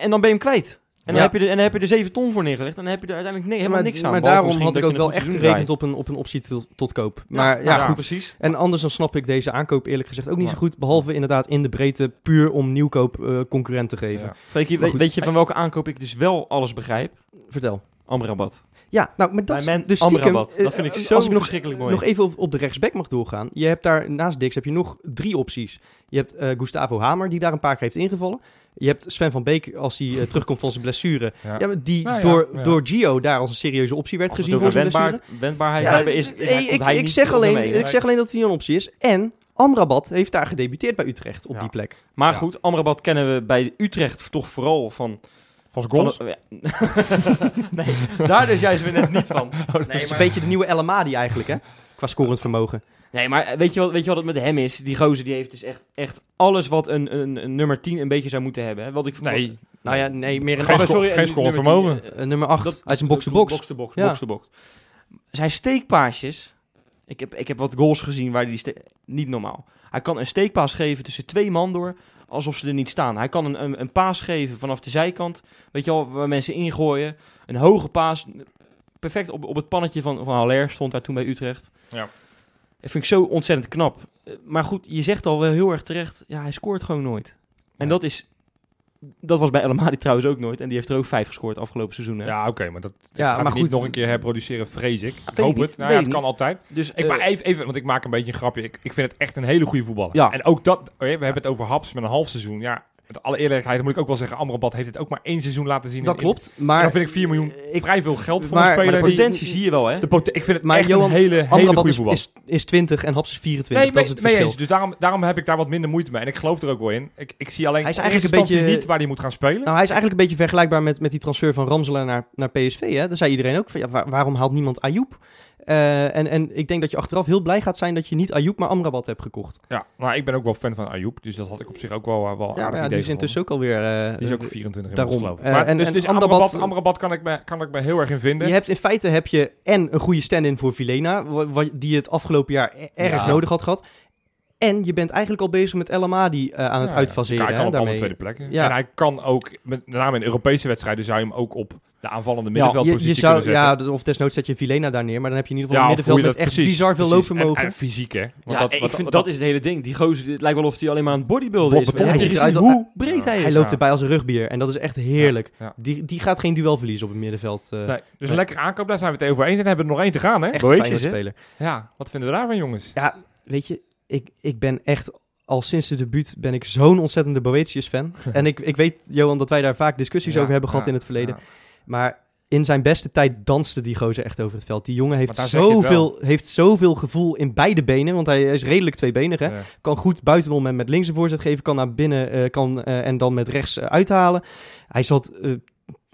En dan ben je hem kwijt. En dan, heb, je er, en dan heb je er 7 ton voor neergelegd en dan heb je er uiteindelijk nee, helemaal niks aan. Maar daarom had ik ook wel echt gerekend op een, op een optie tot, tot koop. Maar ja, goed. precies. En anders dan snap ik deze aankoop eerlijk gezegd ook niet zo goed. Behalve inderdaad in de breedte puur om nieuwkoop eh, concurrent te geven. Freekie, weet, weet je van welke aankoop ik dus wel alles begrijp? Vertel. Amrabat. Ja, nou, maar dat is dus stiekem... Dat eh, vind ik eh, zo als ik nog, verschrikkelijk mooi. nog even op, op de rechtsback mag doorgaan. Je hebt daar naast Dix heb je nog drie opties. Je hebt eh, Gustavo Hamer, die daar een paar keer heeft ingevallen. Je hebt Sven van Beek, als hij eh, terugkomt van zijn blessure. Ja. Ja, maar die Nou ja, door, ja. door Gio daar als een serieuze optie werd gezien het voor zijn blessure. wendbaar, wendbaarheid Ja, hebben, is, eh, hij- ik, komt hij ik, niet zeg alleen, ik zeg alleen dat hij een optie is. En Amrabat heeft daar gedebuteerd bij Utrecht op Ja. die plek. Maar Ja. goed, Amrabat kennen we bij Utrecht toch vooral van... Van zijn goals. van ja. nee, daar dus juist weer net niet van. Nee, maar... is een beetje de nieuwe El Amadi eigenlijk, hè? Qua scorend vermogen. Nee, maar weet je, wat, weet je wat het met hem is? Die gozer die heeft dus echt, echt alles wat een, een, een nummer 10 een beetje zou moeten hebben. Hè? Wat ik, Nee. Nou ja, nee, meer een Geen sco- geen een nummer 10, vermogen. eh, eh, nummer 8 dat- uit zijn box-to-box. Box to box, Ja. box to box. Zijn steekpaasjes. Ik heb, ik heb wat goals gezien waar die ste- niet normaal. Hij kan een steekpaas geven tussen twee man door, alsof ze er niet staan. Hij kan een, een, een paas geven vanaf de zijkant, weet je wel, waar mensen ingooien. Een hoge paas, perfect op, op het pannetje van, van Haller stond daar toen bij Utrecht. Ja. Dat vind ik zo ontzettend knap. Eh, Maar goed, je zegt al wel heel erg terecht, ja, hij scoort gewoon nooit. En Ja. dat is, dat was bij El Amadi trouwens ook nooit. En die heeft er ook vijf gescoord afgelopen seizoen. Hè? Ja, oké, maar dat Ja, gaat maar niet goed. nog een keer herproduceren, vrees ik. Ik hoop niet, het. Nou ja, het kan niet. altijd. Dus, Ik, eh, maar even, even, want ik maak een beetje een grapje. Ik, ik vind het echt een hele goede voetballer. Ja. En ook dat, oh we hebben het over Haps met een half seizoen. Ja, met alle eerlijkheid moet ik ook wel zeggen, Amrabat heeft het ook maar één seizoen laten zien. Dat in- klopt, maar... dan vind ik 4 miljoen ik- vrij veel geld voor maar- een speler. maar de die- potentie zie je wel, hè? de ik vind het Maar echt Johan, een hele, hele goede is, voetballer. is, is 20 en Haps is 24. Nee, dat is het verschil. eens. Dus daarom, daarom heb ik daar wat minder moeite mee. En ik geloof er ook wel in. Ik, ik zie alleen Hij is eigenlijk een beetje- niet waar hij moet gaan spelen. Nou, hij is eigenlijk een beetje vergelijkbaar met, met die transfer van Ramselaar naar, naar PSV. Hè? Daar zei iedereen ook van, ja, waar- waarom haalt niemand Ayoub? Eh, en, en ik denk dat je achteraf heel blij gaat zijn dat je niet Ayoub, maar Amrabat hebt gekocht. Ja, maar ik ben ook wel fan van Ayoub. Dus dat had ik op zich ook wel, eh, wel Ja, aardig ja, die is intussen ook alweer... eh, Die is ook 24 daarom. inmiddels, geloof ik. Maar, en- dus en dus Amrabat- Amrabat, Amrabat kan, ik me, kan ik me heel erg in vinden. Je hebt in feite heb je en een goede stand-in voor Vilena, die het afgelopen jaar e- erg Ja. nodig had gehad. En je bent eigenlijk al bezig met El Amadi eh, aan het Ja, uitfaseren. Hij hè, kan op alle tweede plekken. Ja. En hij kan ook, met name in Europese wedstrijden, zou je hem ook op de aanvallende Ja, Je, middenveldpositie je zou, kunnen zetten. ja, of desnoods zet je Vilena daar neer, maar dan heb je in ieder Ja, geval een hoe middenveld met dat- echt precies, bizar veel precies. loopvermogen. En, en fysiek, hè? Want Ja, dat, ik wat- vind, wat- dat is het hele ding. Die gozer, het lijkt wel of hij alleen maar aan het bodybuilden is. Maar Hij ziet eruit- hoe breed hij is? Hij loopt ja. erbij als een rugbier en dat is echt heerlijk. Ja. Die, die gaat geen duel verliezen op het middenveld. eh Nee, dus een lekkere aankoop, daar zijn we het over eens. En hebben we er nog één te gaan, hè? echt een speler. Ja, wat vinden we daarvan, jongens? Ja, weet je, ik, ik ben echt al sinds de debuut ben ik zo'n ontzettende Boetius-fan. en ik, ik weet, Johan, dat wij daar vaak discussies Ja, over hebben gehad ja, in het verleden. ja. Maar in zijn beste tijd danste die gozer echt over het veld. Die jongen heeft, zoveel, heeft zoveel gevoel in beide benen. Want hij is redelijk tweebenig. Hè? Ja. Kan goed buitenom en met links een voorzet geven. Kan naar binnen eh, kan, eh, en dan met rechts eh, uithalen. Hij zat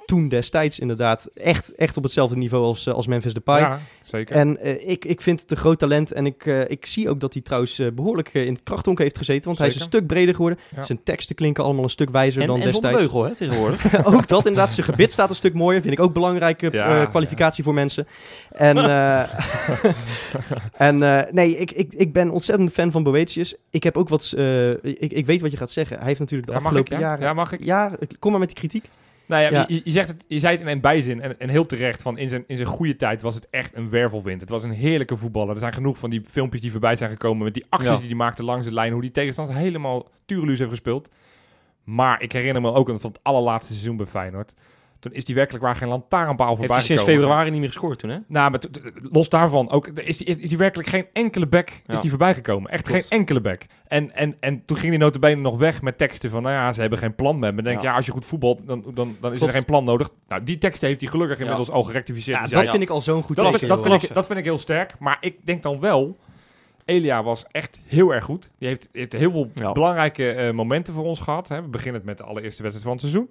toen destijds inderdaad echt, echt op hetzelfde niveau als, eh, als Memphis Depay. Ja, zeker. En eh, ik, ik vind het een groot talent. En ik, eh, ik zie ook dat hij trouwens eh, behoorlijk eh, in het krachtonk heeft gezeten. Want hij is een stuk breder geworden. Ja. Zijn teksten klinken allemaal een stuk wijzer En, dan en destijds. beugel, hè, tegenwoordig. ook dat inderdaad. Zijn gebit staat een stuk mooier. Vind ik ook belangrijke Ja, eh, kwalificatie voor mensen. En, eh, en eh, nee, ik, ik, ik ben ontzettend fan van Boetius. Ik heb ook wat... eh, ik, ik weet wat je gaat zeggen. Hij heeft natuurlijk de ik, afgelopen ja? jaren... Ja, mag ik? Ja, kom maar met die kritiek. Nou ja, Ja. Je, je, zegt het, je zei het in een bijzin en, en heel terecht van in zijn, in zijn goede tijd was het echt een wervelwind. Het was een heerlijke voetballer. Er zijn genoeg van die filmpjes die voorbij zijn gekomen met die acties Ja. die hij maakte langs de lijn, hoe die tegenstander helemaal tureluus heeft gespeeld. Maar ik herinner me ook van het allerlaatste seizoen bij Feyenoord. Toen is hij werkelijk waar geen lantaarnpaal Heeft voorbij hij sinds februari niet meer gescoord toen, hè? Nou, maar los daarvan ook, is die, is die werkelijk geen enkele back Ja. is die voorbij gekomen. Echt Klopt. geen enkele back. En, en, en toen ging die notabene nog weg met teksten van, nou ja, ze hebben geen plan met me. Dan denk Ja. ja, als je goed voetbalt, dan, dan, dan is Klopt. er geen plan nodig. Nou, die teksten heeft hij gelukkig Ja. inmiddels al gerectificeerd. Ja, Die dat zei, vind ik al zo'n goed dat, vind, dat, vind ik, dat vind ik heel sterk. Maar ik denk dan wel, Elia was echt heel erg goed. Die heeft, heeft heel veel Ja. belangrijke eh, momenten voor ons gehad. Hè. We beginnen het met de allereerste wedstrijd van het seizoen.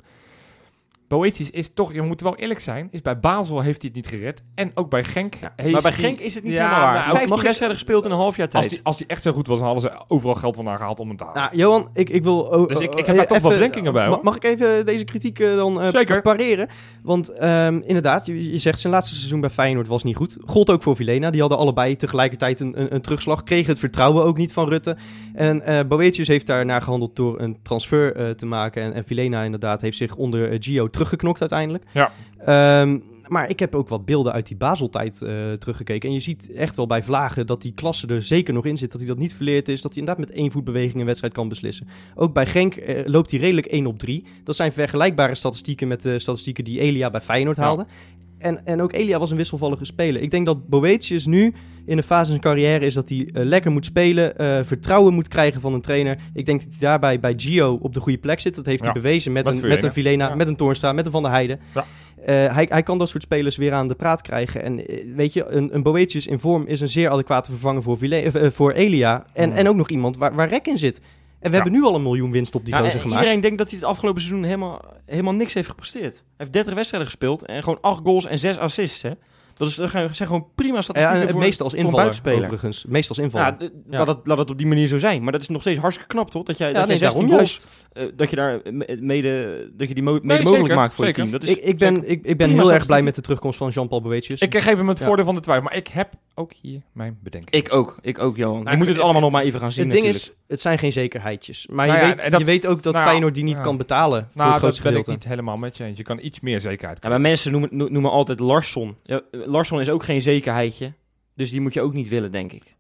Boetius is toch, je moet wel eerlijk zijn, is bij Basel heeft hij het niet gered. En ook bij Genk heeft Maar bij hij- Genk is het niet Ja, helemaal waar. maar ook- 15 mag ik- wedstrijden gespeeld in een half jaar Als tijd. als die echt zo goed was, dan hadden ze overal geld vandaan gehaald om hem te halen. Nou, Johan, ik, ik wil... oh, Dus ik- ik heb daar toch even- wat bedenkingen bij, hoor. Mag ik even deze kritiek eh, dan eh, Zeker. pareren? Want ehm, inderdaad, je, je zegt zijn laatste seizoen bij Feyenoord was niet goed. Gold ook voor Vilena. Die hadden allebei tegelijkertijd een, een, een terugslag. Kregen het vertrouwen ook niet van Rutte. En eh Boetius heeft daarna gehandeld door een transfer eh, te maken. En, en Vilena inderdaad heeft zich onder eh, Gio teruggeknokt uiteindelijk. Ja. Ehm, maar ik heb ook wat beelden uit die Bazeltijd eh teruggekeken. En je ziet echt wel bij Vlagen dat die klasse er zeker nog in zit. Dat hij dat niet verleerd is. Dat hij inderdaad met één voetbeweging een wedstrijd kan beslissen. Ook bij Genk eh, loopt hij redelijk 1 op 3. Dat zijn vergelijkbare statistieken met de statistieken die Elia bij Feyenoord Ja. En, en ook Elia was een wisselvallige speler. Ik denk dat Boetius nu in een fase in zijn carrière is dat hij eh, lekker moet spelen. eh, vertrouwen moet krijgen van een trainer. Ik denk dat hij daarbij bij Gio op de goede plek zit. Dat heeft Ja, hij bewezen met, een, met een Vilena, Ja. met een Toornstra, met een Van der Heijden. Ja. Eh, hij, hij kan dat soort spelers weer aan de praat krijgen. En weet je, een, een Boetius in vorm is een zeer adequate vervanger voor, Vile- voor Elia. En, Mm. en ook nog iemand waar, waar Rek in zit. En we hebben nu al een miljoen winst op die Ja, gozer en gemaakt. iedereen denkt dat hij het afgelopen seizoen helemaal, helemaal niks heeft gepresteerd. Hij heeft 30 wedstrijden gespeeld en gewoon 8 goals en 6 assists. Hè? Dat, is, dat zijn gewoon prima Ja, statistieken en het voor, meeste als voor een invaller, buitenspeler. overigens. Meest als invaller. Ja, Ja. Laat, het, laat het op die manier zo zijn. Maar dat is nog steeds hartstikke knap, toch? Dat jij, Ja, dat nee, jij 16 daarom goals, eh, dat je daar me- mede, dat je die mo- mede Nee, mogelijk zeker, maakt voor zeker. je team. Dat is, ik, ik ben, ik, ik ben heel erg blij met de terugkomst van Jean-Paul Boetius. Ik geef hem het Ja. voordeel van de twijfel, maar ik heb ook hier mijn bedenking. ik ook, ik ook, Johan. Nou, je moet ik- het allemaal nog maar even gaan zien het ding natuurlijk. is, het zijn geen zekerheidjes. Maar Nou je, ja, weet, dat- je weet ook dat nou ja, Feyenoord die niet ja. kan betalen voor nou, het grootste dat ben ik gedeelte. niet helemaal met je eens. Je kan iets meer zekerheid Ja, maar mensen noemen, no- noemen altijd Larsson. Larsson is ook geen zekerheidje. Dus die moet je ook niet willen, denk ik.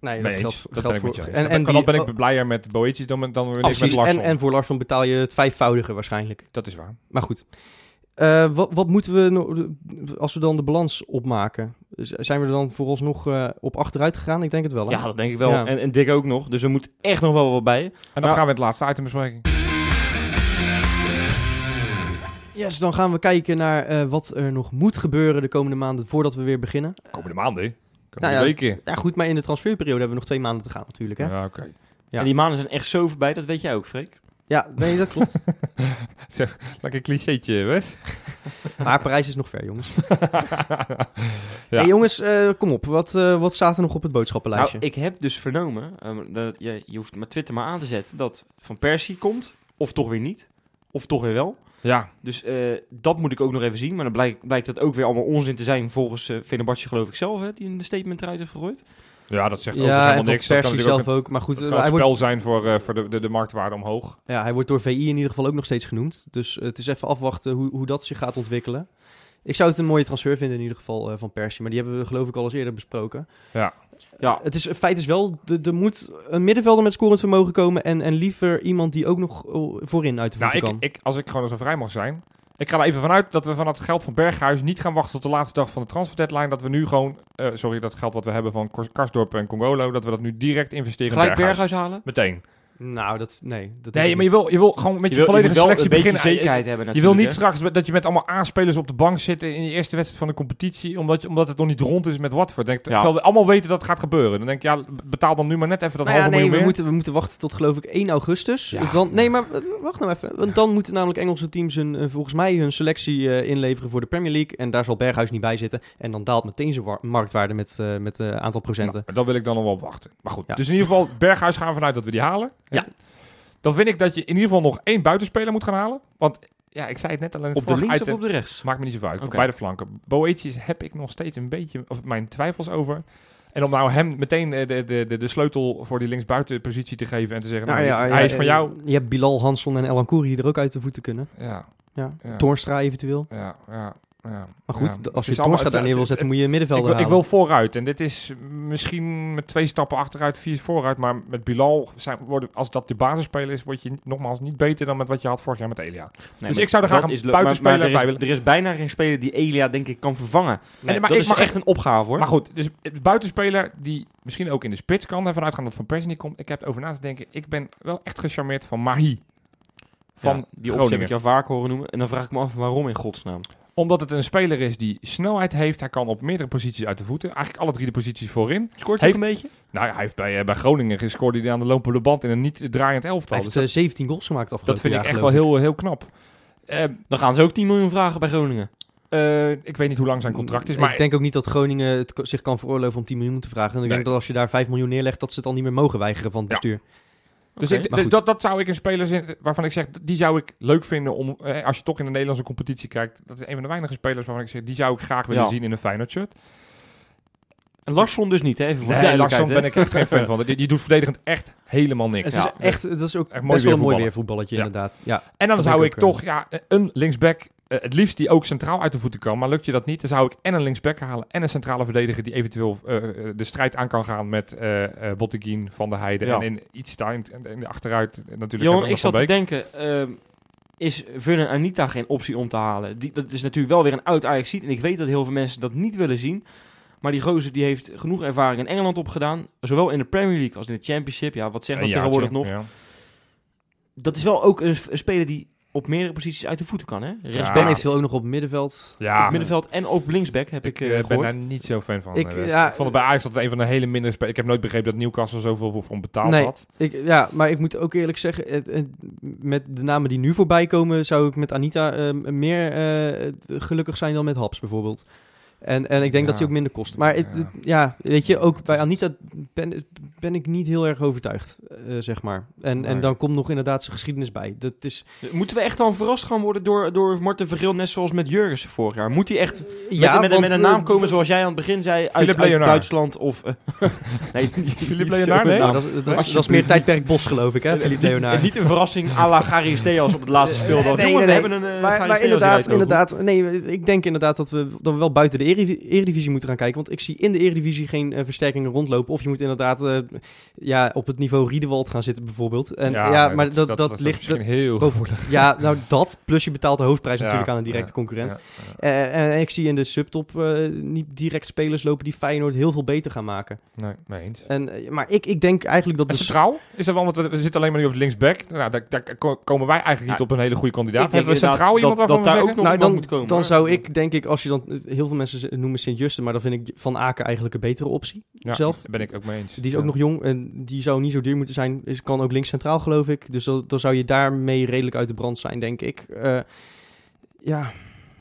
Nee, dat geldt, dat geldt voor... En, Dan en, die- dan ben ik blijer met Boetius dan, met- dan ik met precies. En, Larsson. en voor Larsson betaal je het vijfvoudige waarschijnlijk. Dat is waar. Maar goed. Eh, wat, wat moeten we, no- als we dan de balans opmaken? Z- Zijn we er dan vooralsnog eh op achteruit gegaan? Ik denk het wel. Hè? Ja, dat denk ik wel. Ja. En, en Dick ook nog. Dus er moet echt nog wel wat bij. En dan Nou- gaan we het laatste item bespreken. Yes, dan gaan we kijken naar eh, wat er nog moet gebeuren de komende maanden voordat we weer beginnen. Komende maanden? Nou Komende ja, weken. Ja, goed, maar in de transferperiode hebben we nog twee maanden te gaan natuurlijk. Hè? Ja, oké. Ja. En die maanden zijn echt zo voorbij. Dat weet jij ook, Freek. Ja, nee, dat klopt. Lekker clichétje, Wes. maar Parijs is nog ver, jongens. ja. Hey, jongens, eh, kom op. Wat, eh, wat staat er nog op het boodschappenlijstje? Nou, ik heb dus vernomen, ehm, dat, je, je hoeft maar Twitter maar aan te zetten, dat Van Persie komt, of toch weer niet, of toch weer wel. Ja, Dus eh, dat moet ik ook nog even zien, maar dan blijkt, blijkt dat ook weer allemaal onzin te zijn volgens uh, Fenerbahce geloof ik zelf, hè, die een statement eruit heeft gegooid. ja, dat zegt ja, overigens en helemaal niks. Dat kan zelf ook ook. Maar goed, het, eh, hij, wordt, spel zijn voor, eh, voor de, de, de marktwaarde omhoog. ja, hij wordt door VI in ieder geval ook nog steeds genoemd. Dus het is even afwachten hoe, hoe dat zich gaat ontwikkelen. Ik zou het een mooie transfer vinden in ieder geval eh, van Persie. Maar die hebben we geloof ik al eens eerder besproken. Ja, Het is, het feit is wel, er moet een middenvelder met scorend vermogen komen. En, en liever iemand die ook nog oh, voorin uit de Nou, voeten ik, kan. ik, als ik gewoon zo vrij mag zijn. Ik ga er even vanuit dat we van het geld van Berghuis niet gaan wachten tot de laatste dag van de transfer deadline. Dat we nu gewoon, eh, sorry, dat geld wat we hebben van Karsdorp en Congolo, dat we dat nu direct investeren gelijk in Berghuis. Berghuis halen. Meteen. Nou, dat, nee. Dat Nee, maar je wil, je wil gewoon met je, wil- volledige selectie een beginnen. zekerheid hebben Je wil niet natuurlijk, hè. straks dat je met allemaal aanspelers op de bank zitten in je eerste wedstrijd van de competitie, omdat, je, omdat het nog niet rond is met Watford. Denk, Ja. Terwijl we allemaal weten dat het gaat gebeuren. Dan denk ik, ja, betaal dan nu maar net even dat Nou ja, halve nee, miljoen we meer. moeten, we moeten wachten tot geloof ik 1 augustus. Ja. Want nee, maar wacht nou even. Want dan moeten namelijk Engelse teams hun, eh, volgens mij hun selectie eh, inleveren voor de Premier League. En daar zal Berghuis niet bij zitten. En dan daalt meteen zijn wa- marktwaarde met eh met aantal procenten. Nou, dan wil ik dan nog wel op wachten. Maar goed, Ja. dus in ieder geval, Berghuis gaan we vanuit dat we die halen. Ja. Dan vind ik dat je in ieder geval nog één buitenspeler moet gaan halen. Want ja, ik zei het net al in het Op de links of op de rechts? Maakt me niet zo uit. Oké. Op beide flanken. Boetius heb ik nog steeds een beetje of mijn twijfels over. En om nou hem meteen eh, de, de, de, de sleutel voor die linksbuitenpositie te geven en te zeggen, nou, ja, hij ja, is van eh, jou. Je hebt Bilal, Hansson en El Ancoury die er ook uit de voeten kunnen. Ja, Ja. Ja. Toornstra eventueel. ja, ja. Ja Maar goed, ja. als je Toornstra het- daar neer wil zetten, het- moet je een Ik middenvelder wil, ik halen. wil vooruit. En dit is misschien met twee stappen achteruit, vier vooruit. Maar met Bilal, zijn, worden, als dat de basisspeler is, word je nogmaals niet beter dan met wat je had vorig jaar met Elia. Nee, Dus ik zou er graag een buitenspeler maar, maar bij er is, willen. er is bijna geen speler die Elia denk ik kan vervangen. Nee, maar dat ik is mag echt een opgave hoor. Maar goed, dus buitenspeler die misschien ook in de spits kan. Ervan uitgaan dat Van Persie niet komt. Ik heb over na te denken. Ik ben wel echt gecharmeerd van Mahi. Van Ja, die optie heb ik jou vaak horen noemen. En dan vraag ik me af waarom in godsnaam. Omdat het een speler is die snelheid heeft. Hij kan op meerdere posities uit de voeten. Eigenlijk alle drie de posities voorin. Scoort hij Heeft- een beetje? Nou, hij heeft bij, eh, bij Groningen gescoord hij aan de lopende band in een niet draaiend elftal. Hij heeft Dus eh, 17 goals gemaakt dat afgelopen vind ik echt wel heel, heel knap. Eh, Dan gaan ze ook 10 miljoen vragen bij Groningen. eh, ik weet niet hoe lang zijn contract is. Maar ik denk ook niet dat Groningen het zich kan veroorloven om 10 miljoen te vragen. En ik Nee. denk dat als je daar 5 miljoen neerlegt, dat ze het al niet meer mogen weigeren van het Ja. Dus ik, Maar goed. dat, dat zou ik een speler zijn waarvan ik zeg, die zou ik leuk vinden om, eh, als je toch in de Nederlandse competitie kijkt, dat is een van de weinige spelers waarvan ik zeg, die zou ik graag willen Ja. zien in een Feyenoord shirt. En Larsson dus niet, hè? Even voor Nee, Larsson ben ik echt geen fan van. Die, die doet verdedigend echt helemaal niks. Het Ja. is echt, dat is ook Echt mooi best wel een mooi weer weervoetballetje Ja. inderdaad. Ja. En dan zou ik ik ook, toch ja, een linksback, eh, het liefst die ook centraal uit de voeten kan. Maar lukt je dat niet, dan zou ik en een linksback halen en een centrale verdediger die eventueel eh, eh, de strijd aan kan gaan met eh Botteguin, Van der Heijden Ja. en in iets in de achteruit natuurlijk. Johan, hebben ik zat te denken, ehm, is Vernon Anita geen optie om te halen? Die, dat is natuurlijk wel weer een oud Ajax ziet. En ik weet dat heel veel mensen dat niet willen zien. Maar die gozer die heeft genoeg ervaring in Engeland opgedaan. Zowel in de Premier League als in de Championship. Ja, wat zeggen we tegenwoordig nog? ja. Dat is wel ook een, een speler die op meerdere posities uit de voeten kan, hè? Rechtsback, Dan Ja. eventueel ook nog op het middenveld. Ja, op middenveld en ook linksback heb ik, Ik eh, eh, ben gehoord. daar niet zo fan van. Ik, eh, ja, ik vond het bij Ajax dat het een van de hele minder. Ik heb nooit begrepen dat Newcastle zoveel voor hem betaald Nee. had. Ik, ja, maar ik moet ook eerlijk zeggen, het, het- met de namen die nu voorbij komen, zou ik met Anita eh, meer eh, gelukkig zijn dan met Haps bijvoorbeeld. En, en ik denk Ja. dat hij ook minder kost. Maar Ja. het- ja, weet je, ook bij Anita ben, ben ik niet heel erg overtuigd, eh, zeg maar. En, en dan komt nog inderdaad zijn geschiedenis bij. Dat is, Moeten we echt dan verrast gaan worden door, door Marten Vergil, net zoals met Jurgensen vorig jaar? Moet hij echt ja, met, met, want, met een eh, naam komen zoals jij aan het begin zei, uit, Philippe uit Leonard. Duitsland of... eh, nee, Philippe Leonard, met nee? Nou, dat, is- dat, is- Alsjeblieft. dat is meer tijdperk Bos, geloof ik, hè, Eh, Philippe niet- Leonard. en Niet een verrassing à la op het laatste speeldag. Nee, we hebben een uh, maar, maar inderdaad, inderdaad, nee, ik denk inderdaad dat we, dat we wel buiten de Eredivisie moeten gaan kijken. Want ik zie in de Eredivisie geen eh, versterkingen rondlopen. Of je moet inderdaad eh, ja, op het niveau Riedewald gaan zitten bijvoorbeeld. En, ja, maar dat, dat, ligt... misschien heel gevoelig. ja, nou dat, plus je betaalt de hoofdprijs Ja, natuurlijk aan een directe ja, concurrent. ja, ja. Eh, en ik zie in de subtop eh, niet direct spelers lopen die Feyenoord heel veel beter gaan maken. Nee, mee eens. En, maar ik, ik denk eigenlijk dat... En de centraal? Is er wel, want we, we zitten alleen maar nu op het linksback. Nou, daar, daar ko- komen wij eigenlijk niet Ja, op een hele goede kandidaat. Hebben we centraal iemand dat- waarvan dat we daar zeggen? ook nog nou, dan, moet komen, dan zou ik, denk ik, als je dan... Heel veel mensen ze noemen Sint-Juste, maar dan vind ik Van Aken eigenlijk een betere optie. Ja, zelf. ben ik ook mee eens. Die is ook nog jong en die zou niet zo duur moeten zijn. Is, kan ook links centraal, geloof ik. Dus dan, dan zou je daarmee redelijk uit de brand zijn, denk ik. Eh, ja,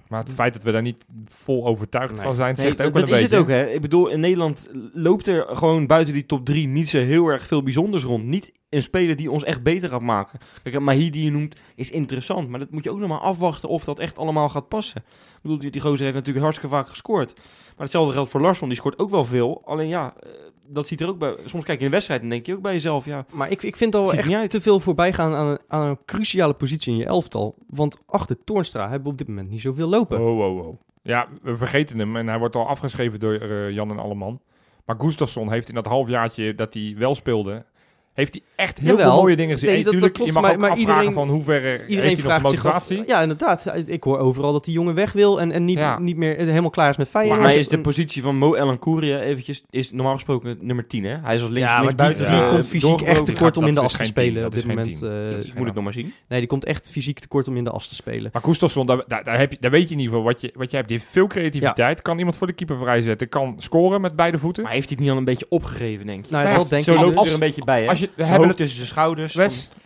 Maar het feit dat we daar niet vol overtuigd Nee. van zijn, Nee, zegt ook dat wel een is beetje. het ook, hè. Ik bedoel, in Nederland loopt er gewoon buiten die top 3 niet zo heel erg veel bijzonders rond. Niet een speler die ons echt beter gaat maken. Kijk, Mahi die je noemt is interessant, maar dat moet je ook nog maar afwachten of dat echt allemaal gaat passen. Ik bedoel, die, die gozer heeft natuurlijk hartstikke vaak gescoord. Maar hetzelfde geldt voor Larsson, die scoort ook wel veel. Alleen ja, eh, dat ziet er ook bij... Soms kijk je in een wedstrijd en denk je ook bij jezelf, ja... maar ik, ik vind al echt niet te veel voorbij gaan aan een, aan een cruciale positie in je elftal. Want achter Toornstra hebben we op dit moment niet zoveel lopen. Oh, oh, oh. Ja, we vergeten hem en hij wordt al afgeschreven door eh, Jan en Alleman. Maar Gustafsson heeft in dat halfjaartje dat hij wel speelde, heeft hij echt heel Jawel. veel mooie dingen gezien. Nee, dat klopt, je mag maar- ook maar afvragen iedereen- van hoe ver eh, Iedereen heeft hij nog vraagt zich af. motivatie. Ja, inderdaad. Ik hoor overal dat die jongen weg wil en, en niet, Ja. niet meer helemaal klaar is met Feyenoord. Mij Dus- is de positie van Mo Ellen Kouria eventjes, is normaal gesproken nummer 10, hè? Hij is als links, ja, maar links die, buiten. die eh, komt fysiek echt tekort om in de as te spelen op dit moment. eh, Moet ik nog maar zien. nee, die komt echt fysiek tekort om in de as te spelen. Maar Gustafsson, daar, daar, daar, heb je, daar weet je in ieder geval wat je, wat je hebt. Die heeft veel creativiteit, kan iemand voor de keeper vrijzetten, kan scoren met beide voeten. Maar heeft hij het niet al een beetje opgegeven, denk je? Nou, dat denk Zo ik loopt dus. er een beetje bij, hè? We hebben het, tussen zijn schouders.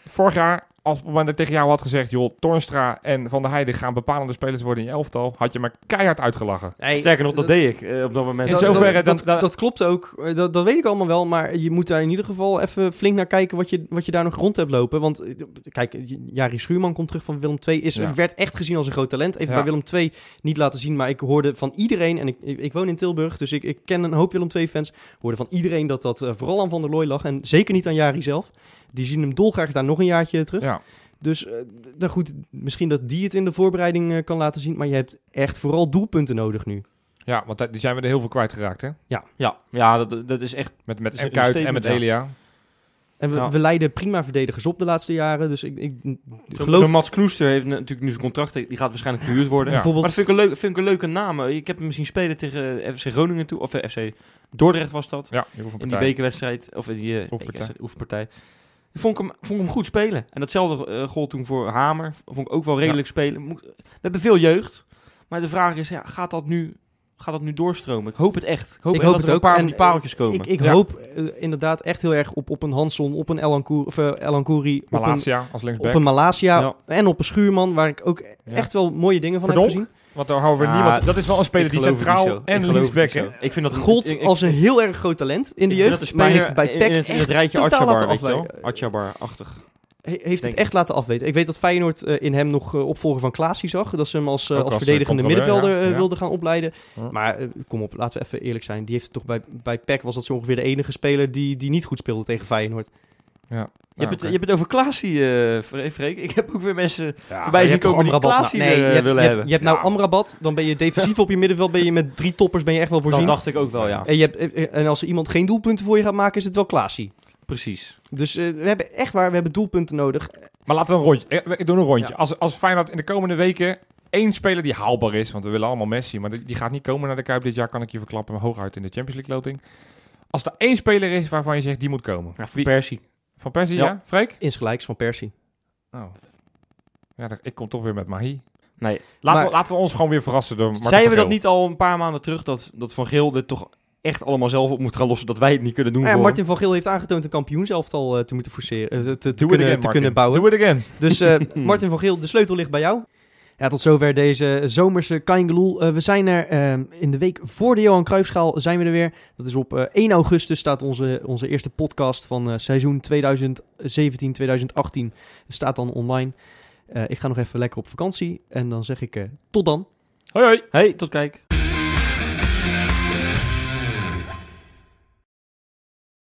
Vorig jaar, als op het moment dat ik tegen jou had gezegd, joh, Tornstra en Van der Heijden gaan bepalende spelers worden in je elftal, had je me keihard uitgelachen. Sterker nog, dat deed ik eh, op dat moment. In dat, zoverre dat, dat, klopt ook. Eh, Dat, dat weet ik allemaal wel. Maar je moet daar in ieder geval even flink naar kijken wat je, wat je daar nog rond hebt lopen. Want eh, kijk, Jari Schuurman komt terug van Willem II. Is, Ja. Werd echt gezien als een groot talent. Even Ja. bij Willem II niet laten zien. Maar ik hoorde van iedereen, en ik, ik, ik woon in Tilburg, dus ik, ik ken een hoop Willem II-fans. Hoorde van iedereen dat dat vooral aan Van der Looy lag. En zeker niet aan Jari zelf. Die zien hem dolgraag daar nog een jaartje terug. Ja. Dus eh, nou goed, misschien dat die het in de voorbereiding eh, kan laten zien. Maar je hebt echt vooral doelpunten nodig nu. Ja, want daar- die zijn we er heel veel kwijtgeraakt, hè? Ja, ja dat, dat is echt... Met, met en een Kuit en met ja. Elia. En we, Ja. we leiden prima verdedigers op de laatste jaren. Dus ik, ik Zo'n geloof... zo Mats Knoester heeft natuurlijk nu zijn contract, die gaat waarschijnlijk verhuurd worden. Ja. Maar bijvoorbeeld... dat vind ik, een leuk, vind ik een leuke naam. Ik heb hem misschien spelen tegen eh, FC Groningen toe, of eh, FC Dordrecht was dat. Ja, die In die bekerwedstrijd, of in die eh, oefenpartij. Vond ik, hem, vond ik hem goed spelen. En datzelfde eh gold toen voor Hamer. Vond ik ook wel redelijk spelen. Moet- We hebben veel jeugd. Maar de vraag is, ja, gaat, dat nu, gaat dat nu doorstromen? Ik hoop het echt. Ik hoop, Ik echt hoop dat het er een ook. paar En, van die pareltjes komen. Ik, ik Ja. hoop eh, inderdaad echt heel erg op, op een Hanson, op een Elan Kouri, of, eh, Elan Kouri, op, een, Malasia als linksback. op een Malasia Ja. en op een Schuurman, waar ik ook Ja. echt wel mooie dingen van Verdonk? heb gezien. Want daar houden we Ja, niemand... Dat is wel een speler Ik die centraal en Ik linksback... zo. Ik vind dat Gold ik- ik- als een heel erg groot talent in de ik vind jeugd, dat maar heeft bij in- PEC in, het, in het echt rijtje. Atjabar-achtig. He- heeft Denk het echt laten afweten. Ik weet dat Feyenoord eh, in hem nog eh, opvolger van Klaasie zag. Dat ze hem als, eh, als als, verdedigende middenvelder ja. Ja. wilden gaan opleiden. Ja. Maar kom op, laten we even eerlijk zijn. Die heeft het toch bij, bij PEC was dat zo ongeveer de enige speler die, die niet goed speelde tegen Feyenoord. Je, Nou, hebt het, je hebt het over Klaasie, eh, Fre- Freek. Ik heb ook weer mensen Ja, voorbij je zien komen die Amrabat Klaasie nou- nee, je eh, hebt, willen je hebt, hebben. je hebt nou Ja. Amrabat, dan ben je defensief op je middenveld, ben je met drie toppers ben je echt wel Dat voorzien. dacht ik ook wel, ja. En, je hebt, en als er iemand geen doelpunten voor je gaat maken, is het wel Klaasie. Precies. Dus eh, we hebben echt waar, we hebben doelpunten nodig. Maar laten we een rondje. Ik doe een rondje. Ja. Als, als Feyenoord in de komende weken één speler die haalbaar is, want we willen allemaal Messi, maar die, die gaat niet komen naar de Kuip dit jaar, kan ik je verklappen, maar hooguit in de Champions League loting. Als er één speler is waarvan je zegt die moet komen. Ja, Wie- Persie. Van Persie, ja? Ja. Freek? Insgelijks van Persie. Oh. Ja, ik kom toch weer met Mahi. Nee. Laten, Maar- we, laten we ons gewoon weer verrassen door Martin Zeiden we dat niet al een paar maanden terug, dat, dat Van Geel dit toch echt allemaal zelf op moet gaan lossen, dat wij het niet kunnen doen Ja, voor? Martin van Geel heeft aangetoond een kampioenselftal eh, te moeten forceren, eh, te, Doe kunnen, again, te kunnen bouwen. Do it again. Dus eh, Martin van Geel, de sleutel ligt bij jou. Ja, tot zover deze zomerse Kaingeloel. Eh, we zijn er eh, in de week voor de Johan Cruijffschaal zijn we er weer. Dat is op eh, 1 augustus staat onze, onze eerste podcast van eh, seizoen 2017-2018. Staat dan online. Eh, ik ga nog even lekker op vakantie en dan zeg ik eh, tot dan. Hoi hoi. Hey, tot kijk.